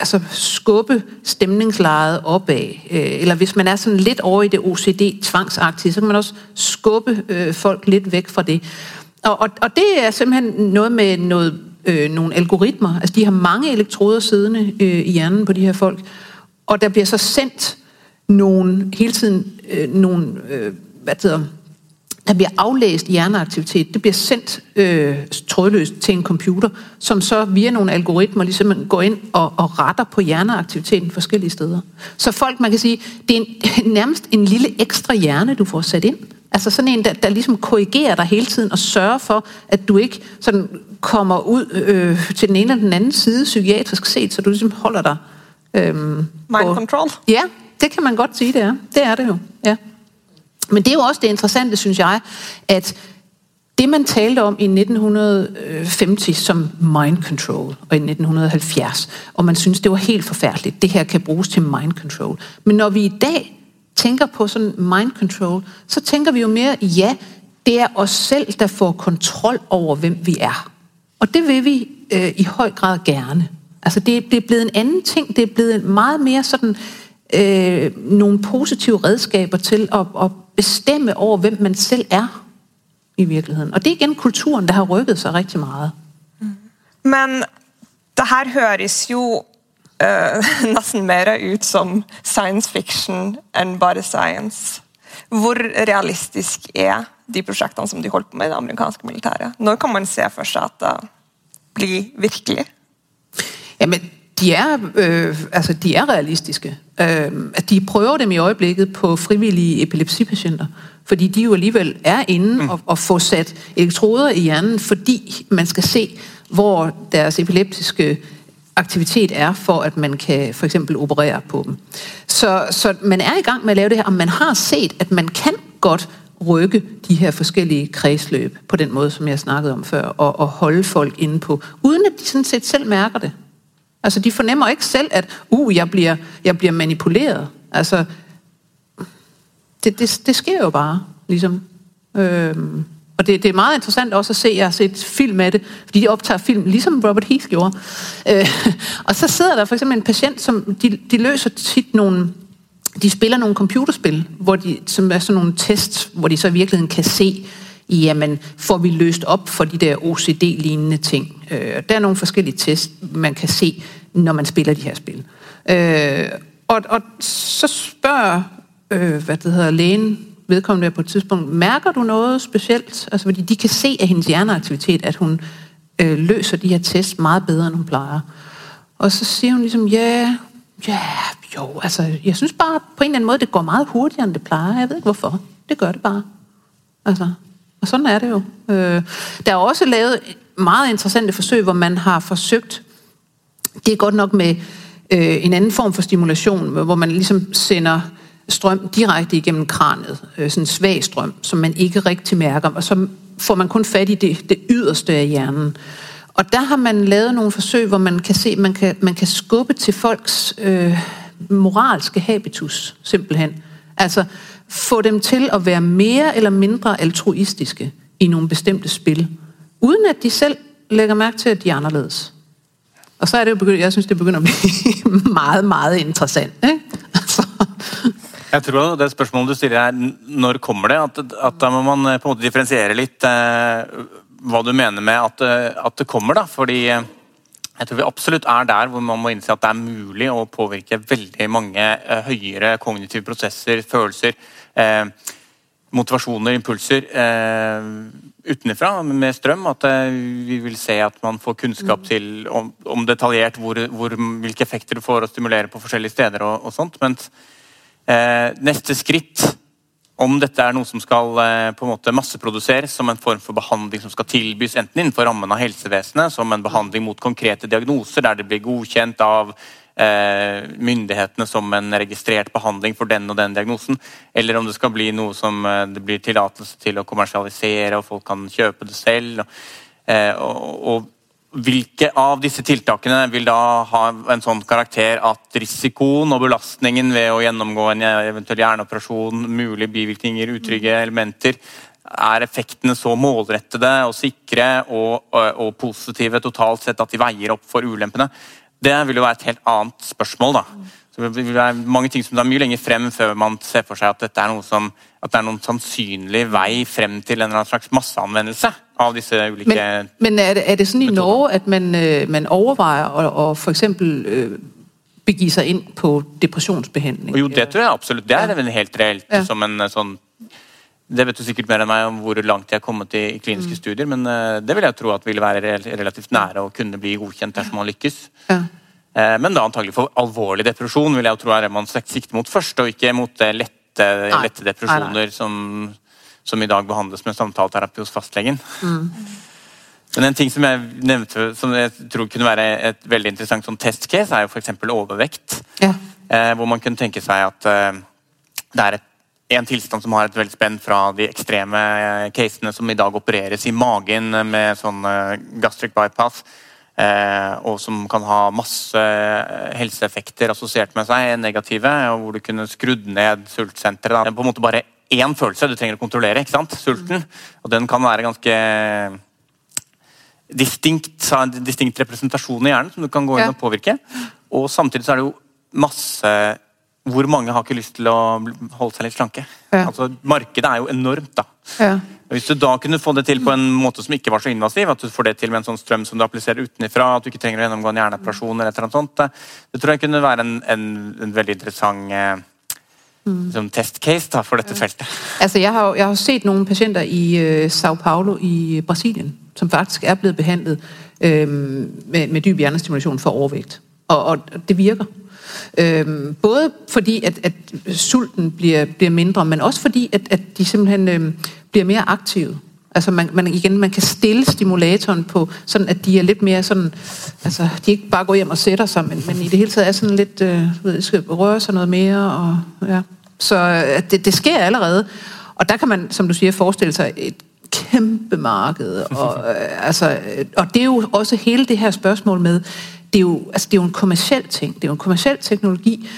altså skubbe stemningslejet opad. Øh, eller hvis man er sådan lidt over i det OCD-tvangsagtige, så kan man også skubbe øh, folk lidt væk fra det. Og, og, og det er simpelthen noget med noget, øh, nogle algoritmer. Altså de har mange elektroder siddende øh, i hjernen på de her folk. Og der bliver så sendt nogle, hele tiden øh, nogle, øh, hvad hedder, der bliver aflæst hjerneaktivitet. Det bliver sendt øh, trådløst til en computer, som så via nogle algoritmer ligesom går ind og, og retter på hjerneaktiviteten forskellige steder. Så folk, man kan sige, det er, en, *laughs* nærmest en lille ekstra hjerne, du får sat ind. Altså sådan en, der, der ligesom korrigerer dig hele tiden og sørger for, at du ikke sådan kommer ud øh, til den ene eller den anden side psykiatrisk set, så du ligesom holder dig... Øh, Mind på, control? Ja, det kan man godt sige, det er. Det er det jo, ja. Men det er jo også det interessante, synes jeg, at det, man talte om i 1950 som mind control, og i 1970, og man synes, det var helt forfærdeligt, det her kan bruges til mind control. Men når vi i dag tænker på sådan mind control, så tænker vi jo mere, ja, det er os selv, der får kontrol over, hvem vi er. Og det vil vi øh, i høj grad gerne. Altså det, det er blevet en anden ting, det er blevet meget mere sådan øh, nogle positive redskaber til at, at bestemme over, hvem man selv er i virkeligheden. Og det er igen kulturen, der har rykket sig rigtig meget. Mm. Men det her høres jo øh, *laughs* næsten mere ud som science fiction end bare science. Hvor realistisk er de projekter, som de holdt på med i det amerikanske militæret? Når kan man se for sig, at det bliver virkelig? Jamen, de er, øh, altså, de er realistiske. Øh, at de prøver dem i øjeblikket på frivillige epilepsipatienter, fordi de jo alligevel er inde mm. og, og får sat elektroder i hjernen, fordi man skal se, hvor deres epileptiske aktivitet er, for at man kan for eksempel operere på dem. Så, så man er i gang med at lave det her, og man har set, at man kan godt rykke de her forskellige kredsløb på den måde, som jeg snakkede om før, og, og holde folk inde på, uden at de sådan set selv mærker det. Altså, de fornemmer ikke selv, at uh, jeg bliver, jeg bliver manipuleret. Altså, det, det, det sker jo bare, ligesom. Øhm, og det, det er meget interessant også at se, jeg har set film af det, fordi de optager film, ligesom Robert Heath gjorde. Øh, *laughs* og så sidder der for eksempel en patient, som de, de løser tit nogle, de spiller nogle computerspil, hvor de, som er sådan nogle tests, hvor de så i virkeligheden kan se, jamen får vi løst op for de der OCD-lignende ting. Øh, der er nogle forskellige tests, man kan se, når man spiller de her spil. Øh, og, og så spørger, øh, hvad det hedder, lægen vedkommende på et tidspunkt, mærker du noget specielt? Altså fordi de kan se af hendes hjerneaktivitet, at hun øh, løser de her tests meget bedre, end hun plejer. Og så siger hun ligesom, ja, ja, jo, altså, jeg synes bare på en eller anden måde, det går meget hurtigere, end det plejer. Jeg ved ikke hvorfor. Det gør det bare. Altså, og sådan er det jo. Øh, der er også lavet meget interessante forsøg, hvor man har forsøgt, det er godt nok med øh, en anden form for stimulation, hvor man ligesom sender strøm direkte igennem kranet, øh, sådan en svag strøm, som man ikke rigtig mærker, og så får man kun fat i det, det yderste af hjernen. Og der har man lavet nogle forsøg, hvor man kan se, at man kan, man kan skubbe til folks øh, moralske habitus, simpelthen. Altså, få dem til at være mere eller mindre altruistiske i nogle bestemte spil. uden at de selv lægger mærke til, at de er anderledes. Og så er det jo begyndt, jeg synes, det begynder at blive *laughs* meget, meget interessant. Ikke? Altså. Jeg tror det spørsmålet du stiller er når kommer det? At, at der må man eh, på en måte differentiere litt eh, hva du mener med at, eh, at, det kommer. da, fordi eh, jeg tror vi absolutt er der hvor man må innse at det er mulig å påvirke veldig mange høyere kognitive prosesser, følelser, eh, motivasjoner, impulser eh, utenfra med strøm. At eh, vi vil se at man får kunnskap mm. til om, om detaljert hvor, hvor, hvilke effekter du får å stimulere på forskjellige steder. og, og sånt, Mens eh, neste skritt om dette er noe som skal eh, på en måte masseproduseres som en form for behandling som skal tilbys enten innenfor rammen av helsevesenet, som en behandling mot konkrete diagnoser, der det blir godkjent av myndighetene som en registrert behandling for den og den diagnosen, eller om det skal bli noe som eh, det blir tillatelse til å kommersialisere, og folk kan kjøpe det selv. eh, og hvilke av disse tiltakene vil da ha en sånn karakter at risikoen og belastningen ved å gjennomgå en eventuell hjerneoperasjon, mulige bivirkninger, utrygge elementer, er effektene så målrettede og sikre og, og, og, positive totalt sett at de veier opp for ulempene? Det vil jo være et helt annet spørsmål. da. Så det vil være mange ting som er mye lenger frem før man ser for seg at dette er noe som, at det er noen sannsynlig vei frem til en eller annen slags masseanvendelse av disse ulike Men, men er, det, er det sånn i Norge at man, øh, man overveier å, å f.eks. Øh, begi seg inn på depresjonsbehandling? Jo, det tror jeg absolutt. Det er ja. helt reelt ja. som en øh, sånn det vet du sikkert mer enn meg om hvor langt de har kommet i, i kliniske mm. studier, men uh, det vil jeg tro at vil være relativt nære å kunne bli godkjent dersom man lykkes. Ja. Uh, men da antagelig for alvorlig depresjon vil jeg tro er det man sikter mot først, og ikke mot uh, lette, lette, depresjoner nei, nei. Som, som, i dag behandles med samtaleterapi hos fastlegen. Mm. Men en ting som jeg nevnte som jeg tror kunne være et veldig interessant sånn testcase, er jo f.eks. overvekt. Ja. hvor man kunne tenke seg at det er et en tilstand som har et veldig spenn fra de ekstreme eh, casene som i dag opereres i magen med sånn eh, gastric bypass. Eh, og som kan ha masse helseeffekter assosiert med seg, negative. og Hvor du kunne skrudd ned sultsenteret. Det er på en måte bare én følelse du trenger å kontrollere. ikke sant? Sulten. Og den kan være ganske distinkt, en distinkt representasjon i hjernen som du kan gå inn og påvirke. Og samtidig så er det jo masse hvor mange har ikke lyst til å holde seg litt slanke? Ja. Altså, markedet er jo enormt. da. Ja. Hvis du da kunne få det til på en måte som ikke var så invasiv, at du får det til med en sånn strøm som du appliserer utenfra, at du ikke trenger å gjennomgå en hjerneoperasjon, eller et eller annet sånt, det, det tror jeg kunne være en, en, en veldig interessant eh, mm. som testcase da, for dette feltet. Altså, jeg, har, jeg har sett noen pasienter i uh, Sao Paulo i Brasilien som faktisk er blitt behandlet uh, med, med dyp hjernestimulasjon for overvekt. Og, og det virker. Øhm, både fordi, at, at sulten bliver, bliver mindre, men også fordi, at, at de simpelthen øhm, bliver mere aktive. Altså man, man, igen, man kan stille stimulatoren på, sådan at de er lidt mere sådan, altså de ikke bare går hjem og sætter sig, men, men i det hele taget er sådan lidt, øh, ved, skal røre sig noget mere, og ja. Så øh, det, det sker allerede. Og der kan man, som du siger, forestille sig et kæmpe marked. Og, *laughs* øh, altså, og det er jo også hele det her spørgsmål med, det er, jo, altså, det er jo en kommersiel ting. Det er jo en kommersiel teknologi,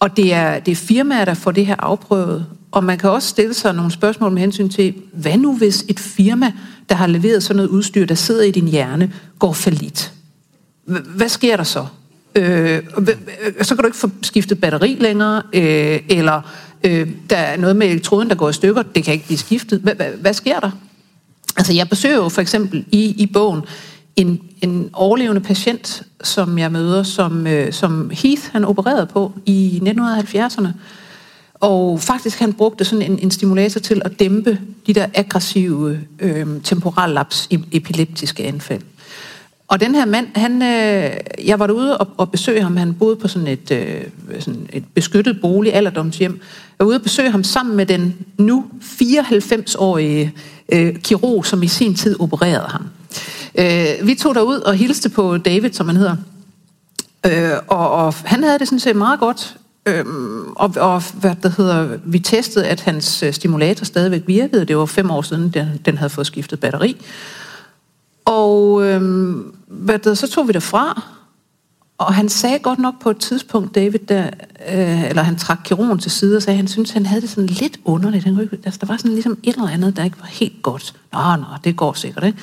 og det er, det er firmaer, der får det her afprøvet. Og man kan også stille sig nogle spørgsmål med hensyn til, hvad nu hvis et firma, der har leveret sådan noget udstyr, der sidder i din hjerne, går for lidt? Hvad sker der så? Øh, så kan du ikke få skiftet batteri længere, øh, eller øh, der er noget med elektroden, der går i stykker, det kan ikke blive skiftet. Hvad, hvad, hvad sker der? Altså jeg besøger jo for eksempel i, i bogen en, en overlevende patient, som jeg møder, som, øh, som Heath han opererede på i 1970'erne. Og faktisk han brugte sådan en, en stimulator til at dæmpe de der aggressive øh, temporallaps epileptiske anfald. Og den her mand, han, øh, jeg var derude og, og besøge ham. Han boede på sådan et, øh, sådan et beskyttet bolig, alderdomshjem. Jeg var ude og besøge ham sammen med den nu 94-årige øh, kirurg, som i sin tid opererede ham. Øh, vi tog derud og hilste på David, som han hedder. Øh, og, og han havde det sådan set meget godt. Øh, og, og hvad det hedder, vi testede, at hans øh, stimulator stadigvæk virkede. Det var fem år siden, den, den havde fået skiftet batteri. Og øh, hvad det, så tog vi det fra, og han sagde godt nok på et tidspunkt, David, der, øh, eller han trak kirurgen til side og sagde, at han syntes, han havde det sådan lidt underligt. Han, altså, der var sådan ligesom et eller andet, der ikke var helt godt. Nå, nå, det går sikkert, ikke?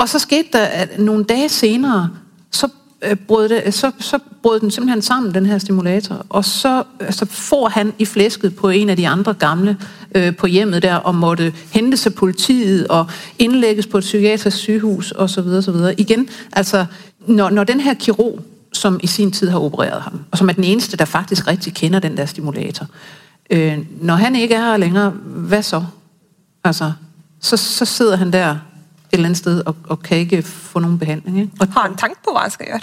Og så skete der, at nogle dage senere, så øh, brød, det, så, så brød den simpelthen sammen, den her stimulator, og så så får han i flæsket på en af de andre gamle øh, på hjemmet der, og måtte hente sig politiet og indlægges på et psykiatrisk sygehus osv. osv. Igen, altså, når, når den her kirurg, som i sin tid har opereret ham, og som er den eneste, der faktisk rigtig kender den der stimulator, øh, når han ikke er her længere, hvad så? Altså, så, så sidder han der et eller andet sted og, og kan ikke få nogen behandling. Ikke? Og, Har han tænkt på, hvad han skal gøre?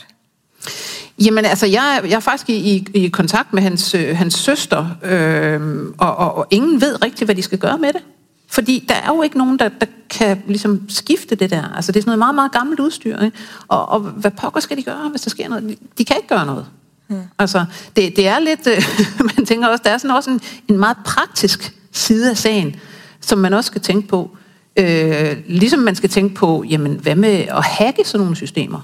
Jamen altså, jeg, er- jeg er faktisk i, i, i kontakt med hans, øh, hans søster, øh, og, og, og ingen ved rigtigt, hvad de skal gøre med det. Fordi der er jo ikke nogen, der, der kan ligesom skifte det der. Altså, det er sådan noget meget, meget gammelt udstyr. Ikke? Og, og hvad pokker skal de gøre, hvis der sker noget? De, kan ikke gøre noget. Hmm. Altså, det, det er lidt... Øh, *laughs* man tænker også, der er sådan også en, en meget praktisk side af sagen, som man også skal tænke på. Øh, ligesom man skal tænke på, jamen, hvad med at hacke sådan nogle systemer?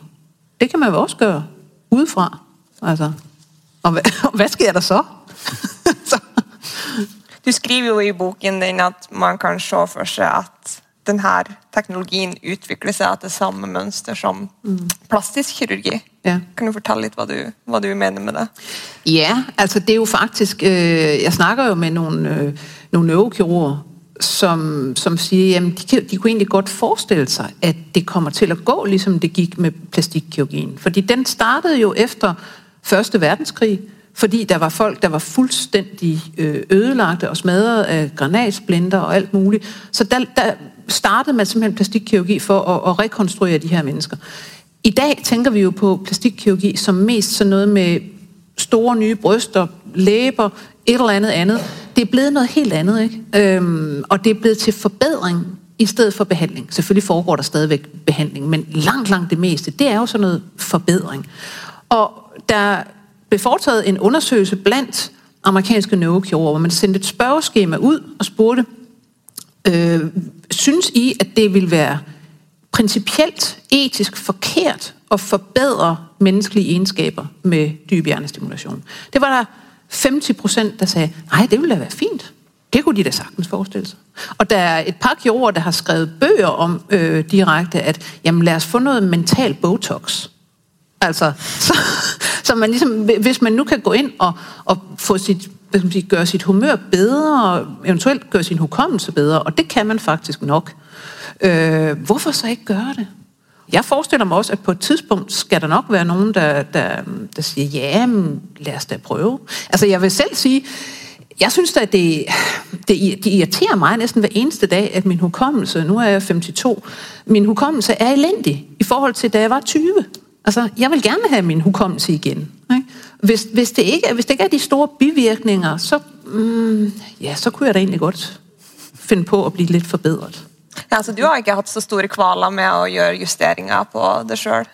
Det kan man jo også gøre udefra. Altså, og hvad, *laughs* hvad sker der så? *laughs* så Du skriver jo i boken din at man kan se for sig at den her teknologien utvikler sig etter samme mønster som plastisk kirurgi. Ja. Kan du fortælle lidt, hvad du, hvad du mener med det? Ja, altså det er jo faktisk, øh, jeg snakker jo med nogle, øh, nogle neurokirurger, som, som siger, jamen de, de kunne egentlig godt forestille sig, at det kommer til at gå, ligesom det gik med plastikkirurgien. Fordi den startede jo efter Første Verdenskrig, fordi der var folk, der var fuldstændig øh, ødelagte og smadret af granatsplinter og alt muligt. Så der, der startede man simpelthen plastikkirurgi for at, at rekonstruere de her mennesker. I dag tænker vi jo på plastikkirurgi som mest sådan noget med store nye bryster, læber, et eller andet andet. Det er blevet noget helt andet, ikke? Øhm, og det er blevet til forbedring i stedet for behandling. Selvfølgelig foregår der stadigvæk behandling, men langt, langt det meste, det er jo sådan noget forbedring. Og der blev foretaget en undersøgelse blandt amerikanske neurokirurger, hvor man sendte et spørgeskema ud og spurgte, øh, synes I, at det vil være principielt etisk forkert at forbedre menneskelige egenskaber med dyb hjernestimulation? Det var der 50 procent, der sagde, nej, det ville da være fint. Det kunne de da sagtens forestille sig. Og der er et par kirurger, der har skrevet bøger om øh, direkte, at jamen, lad os få noget mental botox. Altså, *laughs* så, så man ligesom, hvis man nu kan gå ind og, og få sit, hvad skal man sige, gøre sit humør bedre, og eventuelt gøre sin hukommelse bedre, og det kan man faktisk nok. Øh, hvorfor så ikke gøre det? Jeg forestiller mig også, at på et tidspunkt skal der nok være nogen, der, der, der siger, ja, men lad os da prøve. Altså, jeg vil selv sige, jeg synes da, at det, det, det irriterer mig næsten hver eneste dag, at min hukommelse, nu er jeg 52, min hukommelse er elendig i forhold til, da jeg var 20. Altså, jeg vil gerne have min hukommelse igen. Ikke? Hvis, hvis, det ikke, hvis det ikke er de store bivirkninger, så, mm, ja, så kunne jeg da egentlig godt finde på at blive lidt forbedret. Ja, så du har ikke haft så store kvaler med at gøre justeringer på det selv?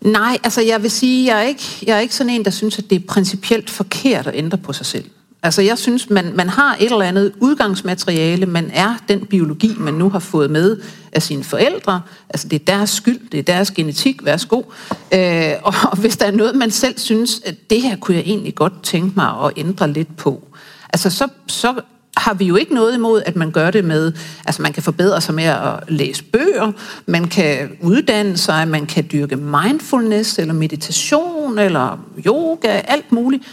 Nej, altså jeg vil sige, jeg er ikke, jeg er ikke sådan en, der synes, at det er principielt forkert at ændre på sig selv. Altså jeg synes, man, man har et eller andet udgangsmateriale, man er den biologi, man nu har fået med af sine forældre. Altså det er deres skyld, det er deres genetik, værsgo. Øh, og, og hvis der er noget, man selv synes, at det her kunne jeg egentlig godt tænke mig at ændre lidt på, altså så, så har vi jo ikke noget imod, at man gør det med, altså man kan forbedre sig med at læse bøger, man kan uddanne sig, man kan dyrke mindfulness, eller meditation, eller yoga, alt muligt.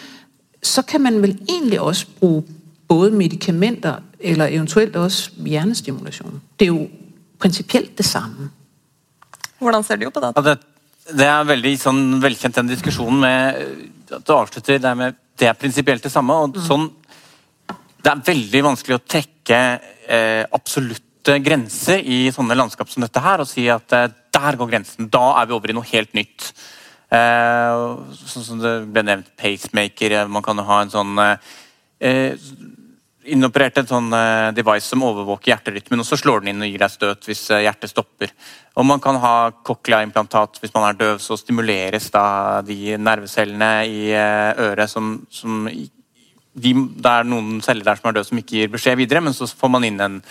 Så kan man vel egentlig også bruge både medicamenter, eller eventuelt også hjernestimulation. Det er jo principielt det samme. Hvordan ser du på det? Ja, det, det er veldig sånn, velkjent den diskusjonen med at du avslutter det med det er prinsipielt det samme. og sånn det er veldig vanskelig å trekke eh, absolutte grenser i sånne landskap som dette her og si at eh, der går grensen. Da er vi over i noe helt nytt. Eh, sånn som det ble nevnt pacemaker. Eh, man kan jo ha en sånn eh, eh, innoperert en sånn eh, device som overvåker hjerterytmen, og så slår den inn og gir deg støt hvis eh, hjertet stopper. Og man kan ha cochlea-implantat hvis man er døv, så stimuleres da de nervecellene i eh, øret som, som de, Det er noen celler der som er døde som ikke gir beskjed videre, men så får man inn en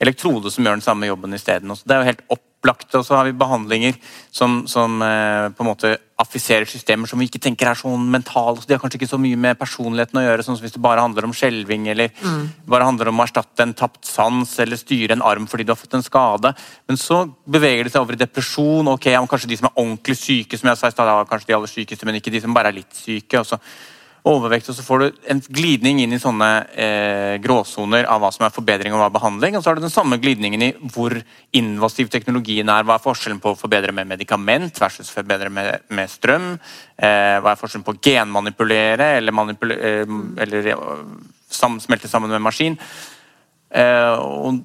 elektrode som gjør den samme jobben isteden. Det er jo helt opplagt og så har vi behandlinger som, som eh, på en måte affiserer systemer som vi ikke tenker er sånn mentale. så De har kanskje ikke så mye med personligheten å gjøre, sånn som hvis det bare handler om skjelving eller Mm. bare handler om å erstatte en tapt sans eller styre en arm fordi du har fått en skade. Men så beveger det seg over i depresjon. ok, ja, Kanskje de som er ordentlig syke, som jeg sa i stad, kanskje de aller sykeste, men ikke de som bare er litt syke. og så overvekt, og så får du en glidning inn i sånne eh, gråsoner av hva som er forbedring og hva er behandling. Og så har du den samme glidningen i hvor invasiv teknologien er. Hva er forskjellen på å forbedre med medikament versus forbedre med, med strøm? Eh, hva er forskjellen på å genmanipulere eller, manipule, eh, eller sam, smelte sammen med maskin? Eh, og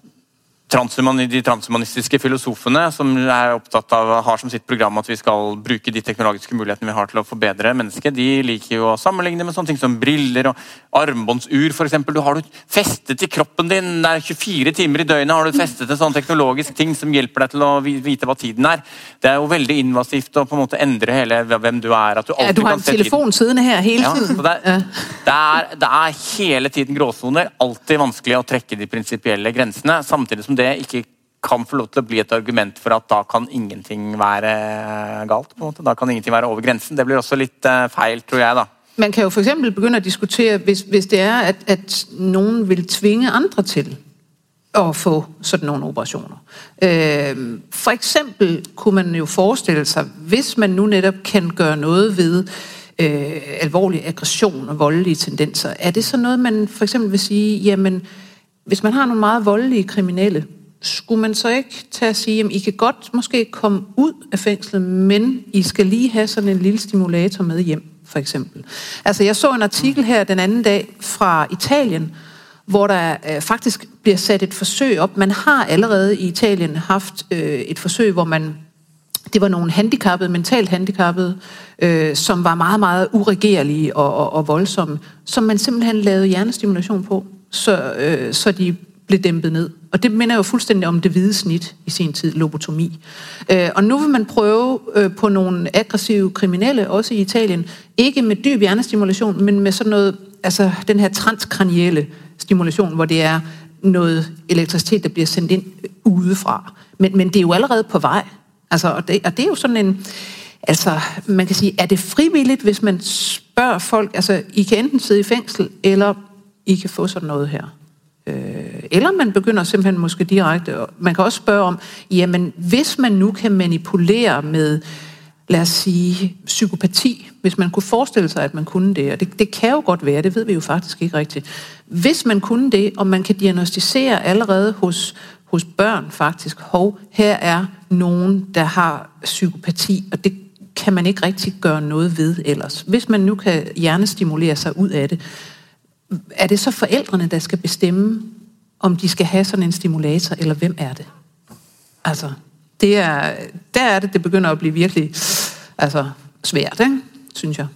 de transhumanistiske filosofene som er opptatt av, har som sitt program at vi skal bruke de teknologiske mulighetene vi har til å forbedre mennesket, de liker jo å sammenligne med sånne ting som briller og armbåndsur f.eks. Du har du festet i kroppen din, det er 24 timer i døgnet har du festet en sånn teknologisk ting som hjelper deg til å vi- vite hva tiden er. Det er jo veldig invasivt å på en måte endre hele hvem du er. At du Ja, alltid du har kan en telefon siddende her hele Ja, tiden. så det, er, det, er, det er hele tiden gråsoner. Alltid vanskelig å trekke de prinsipielle grensene. Samtidig som det ikke kan få lov til å bli et argument for at da kan ingenting være eh, galt. på en måte. Da kan ingenting være over grensen. Det blir også litt eh, feil, tror jeg. da. Man kan jo f.eks. begynne å diskutere, hvis, hvis det er, at, at noen vil tvinge andre til at få sådan nogle operationer. Øh, for eksempel kunne man jo forestille sig, hvis man nu netop kan gøre noget ved øh, alvorlig aggression og voldelige tendenser, er det så noget, man for eksempel vil sige, jamen, hvis man har nogle meget voldelige kriminelle, skulle man så ikke tage at sige, at I kan godt måske komme ud af fængslet, men I skal lige have sådan en lille stimulator med hjem, for eksempel. Altså, jeg så en artikel her den anden dag fra Italien, hvor der øh, faktisk bliver sat et forsøg op. Man har allerede i Italien haft øh, et forsøg, hvor man det var nogle handicappede, mentalt handicappede, øh, som var meget, meget uregerlige og, og, og voldsomme, som man simpelthen lavede hjernestimulation på, så, øh, så de blev dæmpet ned. Og det minder jo fuldstændig om det hvide snit i sin tid, lobotomi. Øh, og nu vil man prøve øh, på nogle aggressive kriminelle, også i Italien, ikke med dyb hjernestimulation, men med sådan noget, altså den her transkranielle stimulation, hvor det er noget elektricitet, der bliver sendt ind øh, udefra. Men, men det er jo allerede på vej. Altså, og, det, og det er jo sådan en... Altså, man kan sige, er det frivilligt, hvis man spørger folk, altså, I kan enten sidde i fængsel, eller i kan få sådan noget her. Øh, eller man begynder simpelthen måske direkte, man kan også spørge om, jamen, hvis man nu kan manipulere med, lad os sige, psykopati, hvis man kunne forestille sig, at man kunne det, og det, det kan jo godt være, det ved vi jo faktisk ikke rigtigt. Hvis man kunne det, og man kan diagnostisere allerede hos, hos børn faktisk, hov, her er nogen, der har psykopati, og det kan man ikke rigtig gøre noget ved ellers. Hvis man nu kan hjernestimulere sig ud af det, er det så forældrene, der skal bestemme, om de skal have sådan en stimulator, eller hvem er det? Altså, det er, der er det, det begynder at blive virkelig altså, svært, ikke? synes jeg.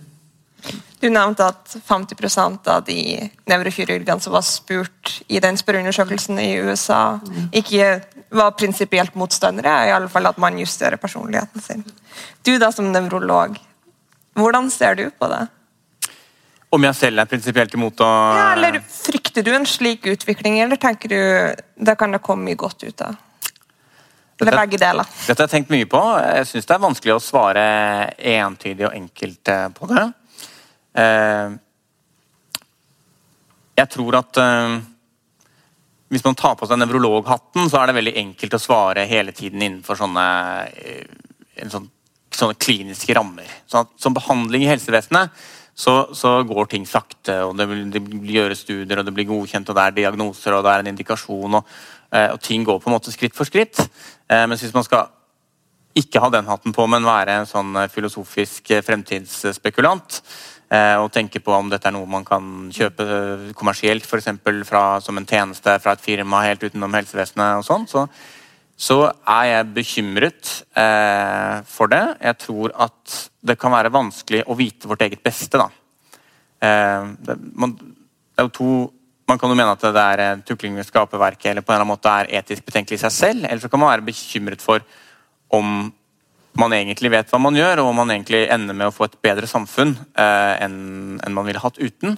Du nevnte at 50% av de nevrokirurgene som var spurt i den spørreundersøkelsen i USA, ikke var prinsipielt motstandere, i alle fall at man justerer personligheten sin. Du da som nevrolog, hvordan ser du på det? Om jeg selv er prinsipielt imot å Ja, eller frykter du en slik utvikling, eller tenker du det kan det komme mye godt ut av? Eller begge deler. Dette har jeg tenkt mye på. Jeg syns det er vanskelig å svare entydig og enkelt eh, på det. Eh, Jeg tror at eh, hvis man tar på seg nevrologhatten, så er det veldig enkelt å svare hele tiden innenfor sånne, eh, en sånn, sånne kliniske rammer. Sånn at, som behandling i helsevesenet så, så går ting sakte, og det, vil, det gjøres studier, og det blir godkjent, og det er diagnoser, og det er en indikasjon, og, eh, og ting går på en måte skritt for skritt. Eh, Mens hvis man skal ikke ha den hatten på, men være en sånn eh, filosofisk eh, fremtidsspekulant. eh, Og tenke på om dette er noe man kan kjøpe eh, kommersielt, f.eks. som en tjeneste fra et firma helt utenom helsevesenet. og sånn, så, så er jeg bekymret eh, for det. Jeg tror at det kan være vanskelig å vite vårt eget beste. da. Eh, det, man, det er jo to man kan jo mene at det er eh, tukling med skaperverket eller på en eller annen måte er etisk betenkelig i seg selv, eller så kan man være bekymret for om man egentlig vet hva man gjør, og om man egentlig ender med å få et bedre samfunn eh, enn en man ville hatt uten.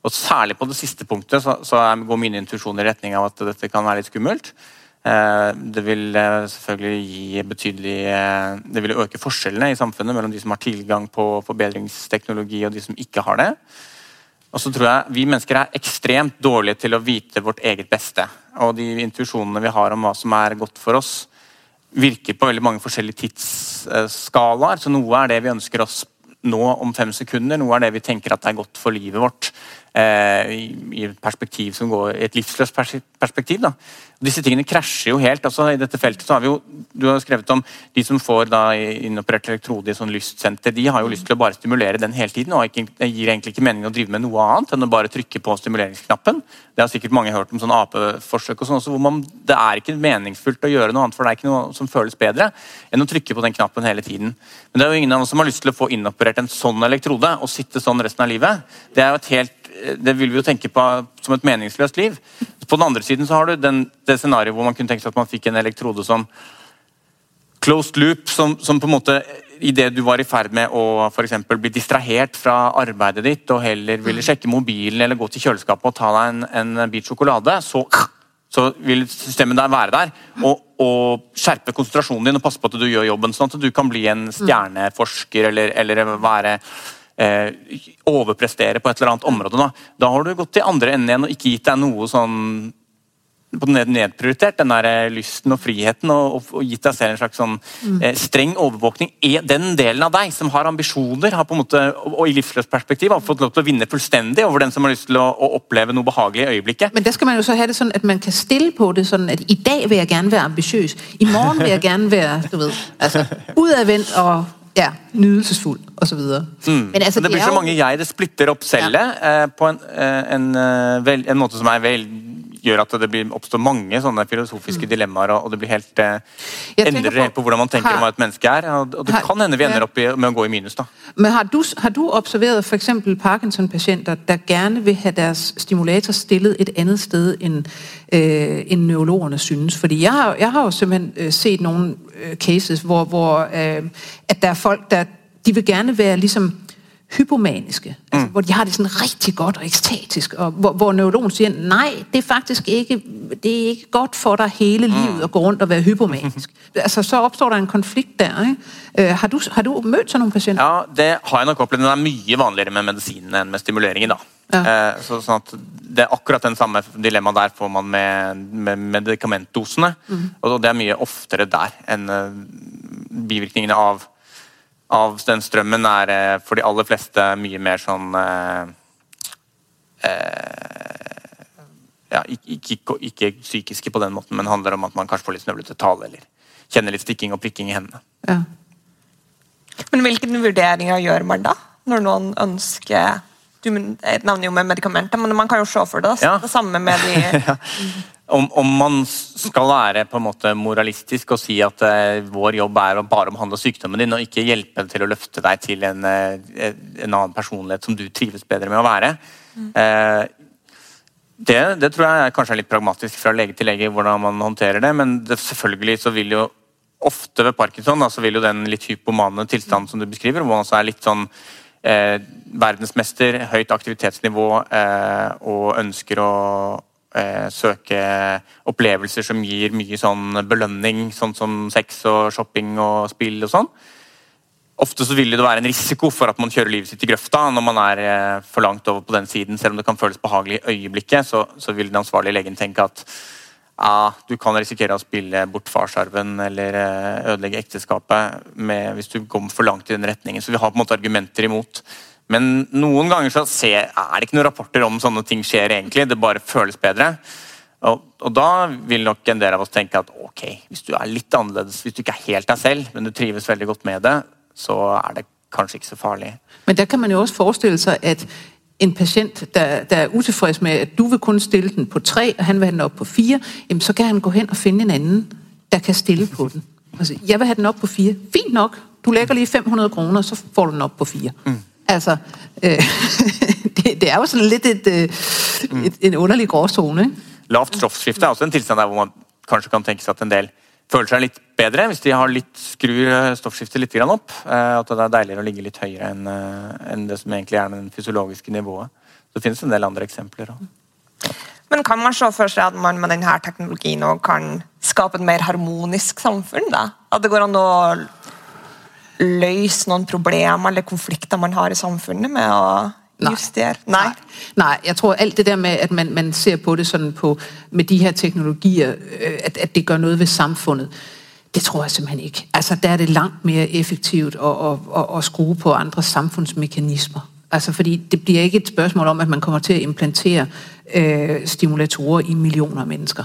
Og Særlig på det siste punktet så, så går mine intuisjoner i retning av at dette kan være litt skummelt. Eh, det vil eh, selvfølgelig gi betydelig eh, Det vil øke forskjellene i samfunnet mellom de som har tilgang på forbedringsteknologi og de som ikke har det. Og så tror jeg Vi mennesker er ekstremt dårlige til å vite vårt eget beste. Og de intuisjonene vi har om hva som er godt for oss, virker på veldig mange forskjellige tidsskalaer. Så noe er det vi ønsker oss nå om fem sekunder, noe er det vi tenker at er godt for livet vårt. Eh, i et perspektiv som går, et livsløst perspektiv. Da. Disse tingene krasjer jo helt. altså I dette feltet så har vi jo, Du har skrevet om de som får da inoperert elektrode i sånn lystsenter. De har jo lyst til å bare stimulere den hele tiden. og ikke, Det gir egentlig ikke mening å drive med noe annet enn å bare trykke på stimuleringsknappen. Det har sikkert mange hørt om sånn apeforsøk og sånn også, hvor man, det er ikke meningsfullt å gjøre noe annet, for det er ikke noe som føles bedre enn å trykke på den knappen hele tiden. Men det er jo ingen av oss som har lyst til å få inoperert en sånn elektrode og sitte sånn resten av livet. Det er jo et helt det vil vi jo tenke på som et meningsløst liv. På den andre siden så har du den, det scenarioet hvor man kunne tenke seg at man fikk en elektrode som closed loop, som, som på en måte idet du var i ferd med å for eksempel, bli distrahert fra arbeidet ditt og heller ville sjekke mobilen eller gå til kjøleskapet og ta deg en, en bit sjokolade, så, så vil systemet der være der. Og, og, skjerpe konsentrasjonen din og passe på at du gjør jobben, sånn at du kan bli en stjerneforsker eller, eller være eh, overprestere på et eller annet område. Da. da har du gått til andre enden igjen og ikke gitt deg noe sånn nedprioritert den der eh, lysten og friheten og, og, gitt deg selv en slags sånn mm. eh, streng overvåkning. Er den delen av deg som har ambisjoner har på en måte, og, i livsløst perspektiv har fått lov til å vinne fullstendig over den som har lyst til å, å oppleve noe behagelig i øyeblikket. Men der skal man jo så ha det sånn at man kan stille på det sånn at i dag vil jeg gjerne være ambisiøs, i morgen vil jeg gjerne være du vet, altså, utadvendt og ja, nydelsesfuld osv. Mm. Men altså, det blir så mange jeg. Det splitter opp cellet ja. eh, på en, eh, en, en, eh, en, måte som er vel gjør at det blir, oppstår mange sånne filosofiske mm. dilemmaer, og, det blir helt eh, endrer helt på hvordan man tenker om hva et menneske er. Og, og det har, kan hende vi ender opp i, med å gå i minus. da. Men Har du, har du observert f.eks. Parkinson-pasienter der gjerne vil ha deres stimulator stillet et annet sted enn øh, end neurologerne synes? Fordi jeg har, jeg har jo simpelthen øh, set noen øh, cases hvor, hvor øh, at der er folk der de vil gjerne være liksom hypomaniske, altså, mm. hvor de har det sådan rigtig godt og ekstatisk, og hvor, hvor neurologen siger, nej, det er faktisk ikke, det er ikke godt for dig hele mm. livet at gå rundt og være hypomanisk. *laughs* altså, så opstår der en konflikt der. Ikke? Uh, har, du, har du mødt sådan nogle patienter? Ja, det har jeg nok opplevd. Det er mye vanligere med medisinen enn med stimuleringen. da. Ja. Uh, så, sånn at det er akkurat den samme dilemmaet der får man med, med medikamentdosene. Mm. Og det er mye oftere der enn uh, bivirkningene av av den strømmen er eh, for de aller fleste mye mer sånn eh, eh, ja, ikke, ikke, psykiske på den måten, men handler om at man kanskje får litt snøvlete tale eller kjenner litt stikking og prikking i hendene. Ja. Men hvilke vurderinger gjør man da, når noen ønsker Du nevner jo med medikamenter, men man kan jo se for det, ja. det samme med de *laughs* om, om, man skal være på en måte moralistisk og si at uh, vår jobb er å bare omhandle sykdommen din, og ikke hjelpe til å løfte deg til en, uh, en annen personlighet som du trives bedre med å være. Mm. Uh, det, det, tror jeg kanskje er litt pragmatisk fra lege til lege hvordan man håndterer det, men det, selvfølgelig så vil jo ofte ved parkinson da, så vil jo den litt hypomane tilstanden som du beskriver, hvor man også er litt sånn verdensmester, høyt aktivitetsnivå og ønsker å eh, Eh, søke opplevelser som gir mye sånn belønning, sånn som sex og shopping og spill og sånn. Ofte så vil det være en risiko for at man kjører livet sitt i grøfta når man er eh, for langt over på den siden. Selv om det kan føles behagelig i øyeblikket, så, så vil den ansvarlige legen tenke at ja, du kan risikere å spille bort farsarven eller eh, ødelegge ekteskapet med, hvis du kommer for langt i den retningen. Så vi har på en måte argumenter imot. Men noen ganger så ser, er det ikke noen rapporter om sånne ting skjer egentlig. Det bare føles bedre. Og, og, da vil nok en del av oss tenke at ok, hvis du er litt annerledes, hvis du ikke er helt deg selv, men du trives veldig godt med det, så er det kanskje ikke så farlig. Men der kan man jo også forestille seg at en pasient, der, der er utilfreds med at du vil kun stille den på tre, og han vil ha den opp på fire, jamen, så kan han gå hen og finne en annen der kan stille på den. Altså, jeg vil ha den opp på fire. Fint nok. Du legger lige 500 kroner, så får du den opp på fire. Mm. Altså, øh, *laughs* det, det, er jo sådan lidt et, øh, et, en underlig gråzone. Lavt stoffskifte er også en tilstand der hvor man kanskje kan tenke seg at en del føler seg litt bedre hvis de har litt, skrur øh, stoffskiftet litt opp. Øh, at det er deiligere å ligge litt høyere enn en det som egentlig er det fysiologiske nivået. Så det finnes en del andre eksempler. Men kan man se for seg at man med denne teknologien kan skape et mer harmonisk samfunn? da? At det går an å løse noen problemer eller konflikter man har i samfunnet med å Nej. justere? Nei. Nej, nej, jeg tror alt det der med, at man, man ser på det sådan på, med de her teknologier, øh, at, at det gør noget ved samfundet, det tror jeg simpelthen ikke. Altså, der er det langt mere effektivt at, at, at, at skrue på andre samfundsmekanismer. Altså, fordi det bliver ikke et spørgsmål om, at man kommer til at implantere øh, stimulatorer i millioner af mennesker.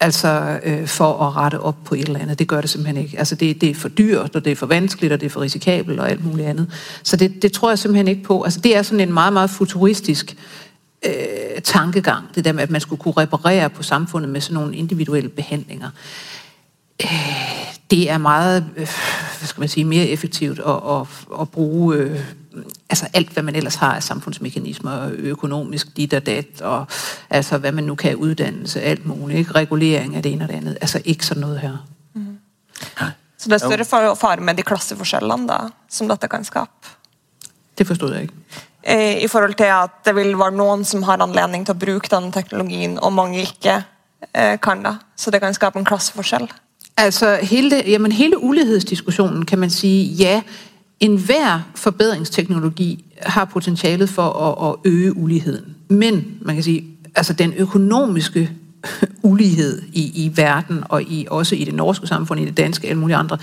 Altså øh, for at rette op på et eller andet. Det gør det simpelthen ikke. Altså det, det er for dyrt, og det er for vanskeligt, og det er for risikabelt og alt muligt andet. Så det, det tror jeg simpelthen ikke på. Altså det er sådan en meget, meget futuristisk øh, tankegang, det der med, at man skulle kunne reparere på samfundet med sådan nogle individuelle behandlinger. Øh, det er meget, øh, hvad skal man sige, mere effektivt at, at, at bruge øh, altså alt, hvad man ellers har af samfundsmekanismer, økonomisk dit og dat, og altså hvad man nu kan af uddannelse, alt muligt, ikke? regulering af det ene og det andet. Altså ikke sådan noget her. Så det er større far- med de klasseforskjellene da, som dette kan skape? Det forstod jeg ikke. Eh, I forhold til at det vil være noen som har anledning til å bruke denne teknologien, og mange ikke eh, kan det. Så det kan skape en klasseforskjell. Altså hele, det, jamen, hele ulighedsdiskussionen kan man sige, ja, enhver forbedringsteknologi har potentialet for at, at øge uligheden. Men man kan sige, altså den økonomiske *laughs* ulighed i, i verden, og i, også i det norske samfund, i det danske og alle mulige andre,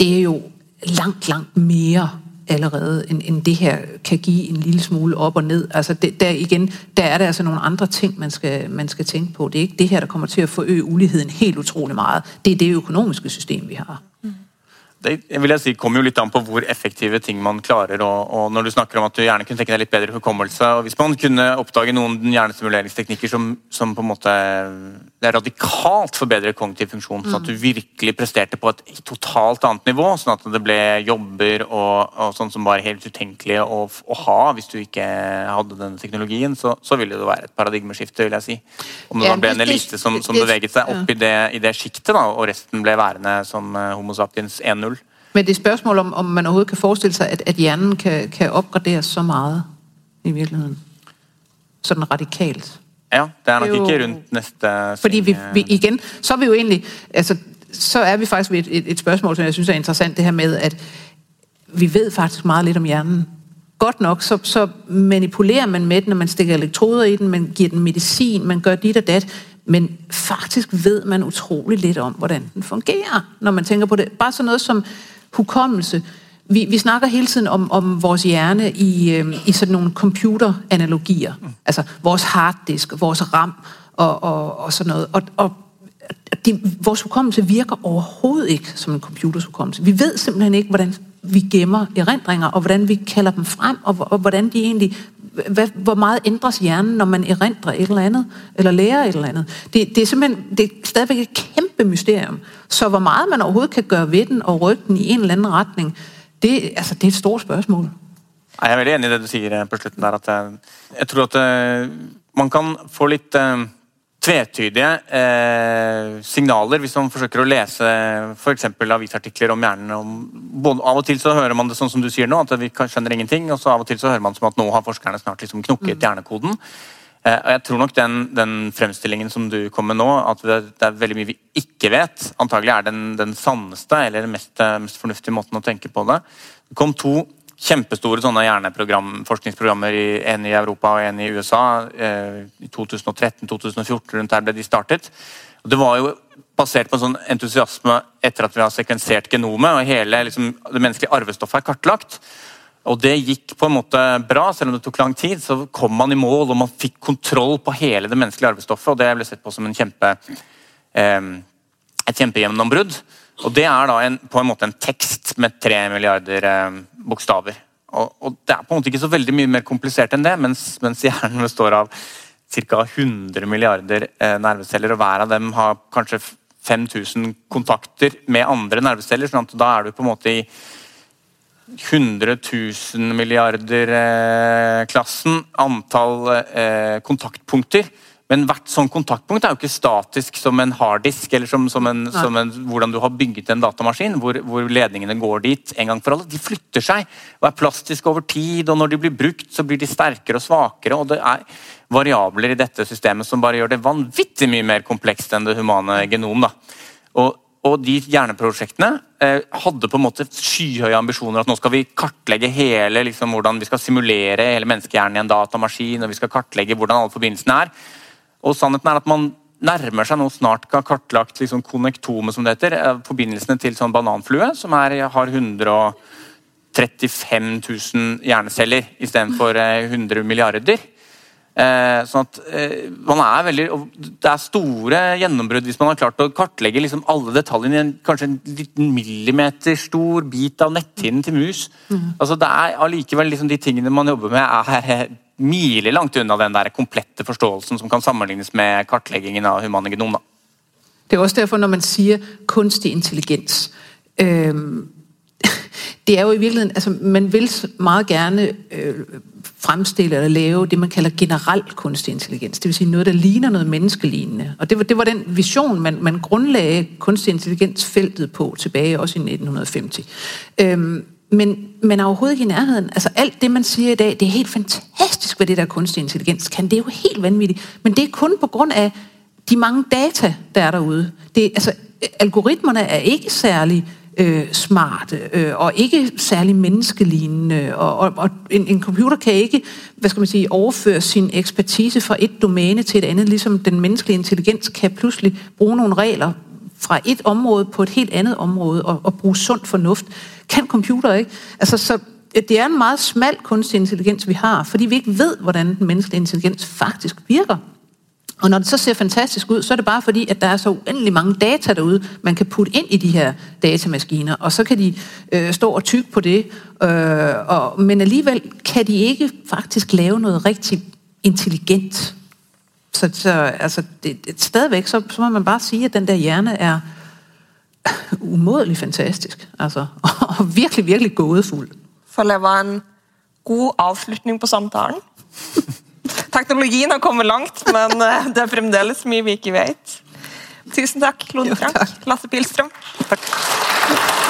det er jo langt, langt mere allerede, end, end det her kan give en lille smule op og ned. Altså det, der igen, der er der altså nogle andre ting, man skal, man skal tænke på. Det er ikke det her, der kommer til at forøge uligheden helt utrolig meget. Det er det økonomiske system, vi har. Det vil jeg si, kommer jo litt an på hvor effektive ting man klarer. Og, og når du snakker om at du gjerne kunne tenke deg litt bedre hukommelse og Hvis man kunne oppdage noen hjernestimuleringsteknikker som, som på en måte det er radikalt forbedrer kognitiv funksjon, sånn at du virkelig presterte på et totalt annet nivå, sånn at det ble jobber og, og sånn som var helt utenkelige å, å ha hvis du ikke hadde denne teknologien, så, så ville det være et paradigmeskifte, vil jeg si. Om det da ble en elite som, som beveget seg opp i det, i det sjiktet, og resten ble værende som eh, Homo sapiens 1-0. Men det er et spørgsmål, om, om man overhovedet kan forestille sig, at, at hjernen kan, kan opgraderes så meget i virkeligheden. Sådan radikalt. Ja, det er nok Det er jo- ikke rundt neste Fordi vi, vi, igen, så er vi jo egentlig, altså, så er vi faktisk ved et, et, et spørgsmål, som jeg synes er interessant, det her med, at vi ved faktisk meget lidt om hjernen. Godt nok, så, så manipulerer man med den, når man stikker elektroder i den, man giver den medicin, man gør dit og dat, men faktisk ved man utrolig lidt om, hvordan den fungerer, når man tænker på det. Bare sådan noget som hukommelse. Vi, vi snakker hele tiden om, om vores hjerne i, øh, i sådan nogle computeranalogier. Altså vores harddisk, vores RAM og, og, og sådan noget. Og, og det, vores hukommelse virker overhovedet ikke som en computers hukommelse. Vi ved simpelthen ikke, hvordan vi gemmer erindringer, og hvordan vi kalder dem frem, og, og hvordan de egentlig, hvad, hvor meget ændres hjernen, når man erindrer et eller andet, eller lærer et eller andet. Det, det er simpelthen det er stadigvæk et kæmpe mysterium. Så hvor meget man overhovedet kan gøre ved den, og rykke den i en eller anden retning, det, altså, det er et stort spørgsmål. Jeg er veldig enig i det du siger på slutten der. at eh, Jeg tror at øh, man kan få lidt... Uh tvetydige eh, signaler hvis man forsøker å lese f.eks. avisartikler om hjernen. Om, både, av og til så hører man det sånn som du sier nå, at vi kan- skjønner ingenting. Og så av og til så hører man som at nå har forskerne snart liksom knukket hjernekoden. Eh, og jeg tror nok den, den fremstillingen som du kom med nå, at det, det er veldig mye vi ikke vet, antagelig er den, den sanneste eller den mest, eh, mest fornuftige måten å tenke på det. Det kom to kjempestore sånne hjerneforskningsprogrammer forskningsprogrammer, i, en i Europa og en i USA. Eh, I 2013-2014 rundt der ble de startet. Og det var jo basert på en sånn entusiasme etter at vi har sekvensert genomet, og hele liksom, det menneskelige arvestoffet er kartlagt. Og det gikk på en måte bra, selv om det tok lang tid. Så kom man i mål, og man fikk kontroll på hele det menneskelige arvestoffet, og det ble sett på som en kjempe, eh, et kjempegjennombrudd. Og det er da en, på en måte en tekst med tre milliarder eh, bokstaver. Og, og det er på en måte ikke så veldig mye mer komplisert enn det, mens, mens hjernen består av ca. 100 milliarder eh, nerveceller, og hver av dem har kanskje 5000 kontakter med andre nerveceller. sånn at da er du på en måte i 100 000 milliarder-klassen eh, antall eh, kontaktpunkter men hvert sånn kontaktpunkt er jo ikke statisk som en harddisk, eller som, som, en, som en, hvordan du har bygget en datamaskin, hvor, hvor, ledningene går dit en gang for alle. De flytter seg og er plastiske over tid, og når de blir brukt, så blir de sterkere og svakere. og det er variabler i dette systemet som bare gjør det vanvittig mye mer komplekst enn det humane genom. Da. Og, og de hjerneprosjektene eh, hadde på en måte skyhøye ambisjoner. At nå skal vi kartlegge hele, liksom, hvordan vi skal simulere hele menneskehjernen i en datamaskin. og vi skal kartlegge hvordan alle forbindelsene er. Og sannheten er at man nærmer seg nå snart har kartlagt liksom konnektomet, som det heter. Eh, forbindelsene til sånn bananflue, som er, eh, har 135 000 hjerneceller istedenfor 100 eh, milliarder. Eh, sånn at eh, man er veldig, Det er store gjennombrudd hvis man har klart å kartlegge liksom alle detaljene i en, kanskje en liten millimeter stor bit av netthinnen til mus. Mm. Altså det er allikevel liksom De tingene man jobber med, er milelangt unna den der komplette forståelsen som kan sammenlignes med kartleggingen av humane genom. Da. Det er også derfor, når man sier kunstig intelligens øh, det er jo i virkeligheden, altså man vil meget gerne øh, fremstille eller lave det, man kalder generel kunstig intelligens. Det vil sige noget, der ligner noget menneskelignende. Og det var, det var den vision, man, man grundlagde kunstig intelligensfeltet på tilbage også i 1950. Øhm, men man er overhovedet ikke i nærheden. Altså alt det, man siger i dag, det er helt fantastisk, hvad det der kunstig intelligens kan. Det er jo helt vanvittigt. Men det er kun på grund af de mange data, der er derude. Det, altså, algoritmerne er ikke særlig øh, smarte øh, og ikke særlig menneskelignende. Og, og, og en, en computer kan ikke hvad skal man sige, overføre sin ekspertise fra et domæne til et andet, ligesom den menneskelige intelligens kan pludselig bruge nogle regler fra et område på et helt andet område og, og bruge sund fornuft kan computer ikke. Altså, så øh, det er en meget smal kunstig intelligens, vi har, fordi vi ikke ved, hvordan den menneskelige intelligens faktisk virker. Og når det så ser fantastisk ud, så er det bare fordi, at der er så uendelig mange data derude, man kan putte ind i de her datamaskiner, og så kan de øh, stå og tykke på det, øh, og, men alligevel kan de ikke faktisk lave noget rigtig intelligent. Så, så altså, det, det, stadigvæk, så, så må man bare sige, at den der hjerne er *laughs* umådelig fantastisk. Altså, *laughs* og virkelig, virkelig gådefuld. For det var en god afslutning på samtalen. *laughs* Teknologien har kommet langt, men eh, det er fremdeles mye vi ikke vet. Tusen takk, Lone Frank. Lasse Pilstrøm. Takk.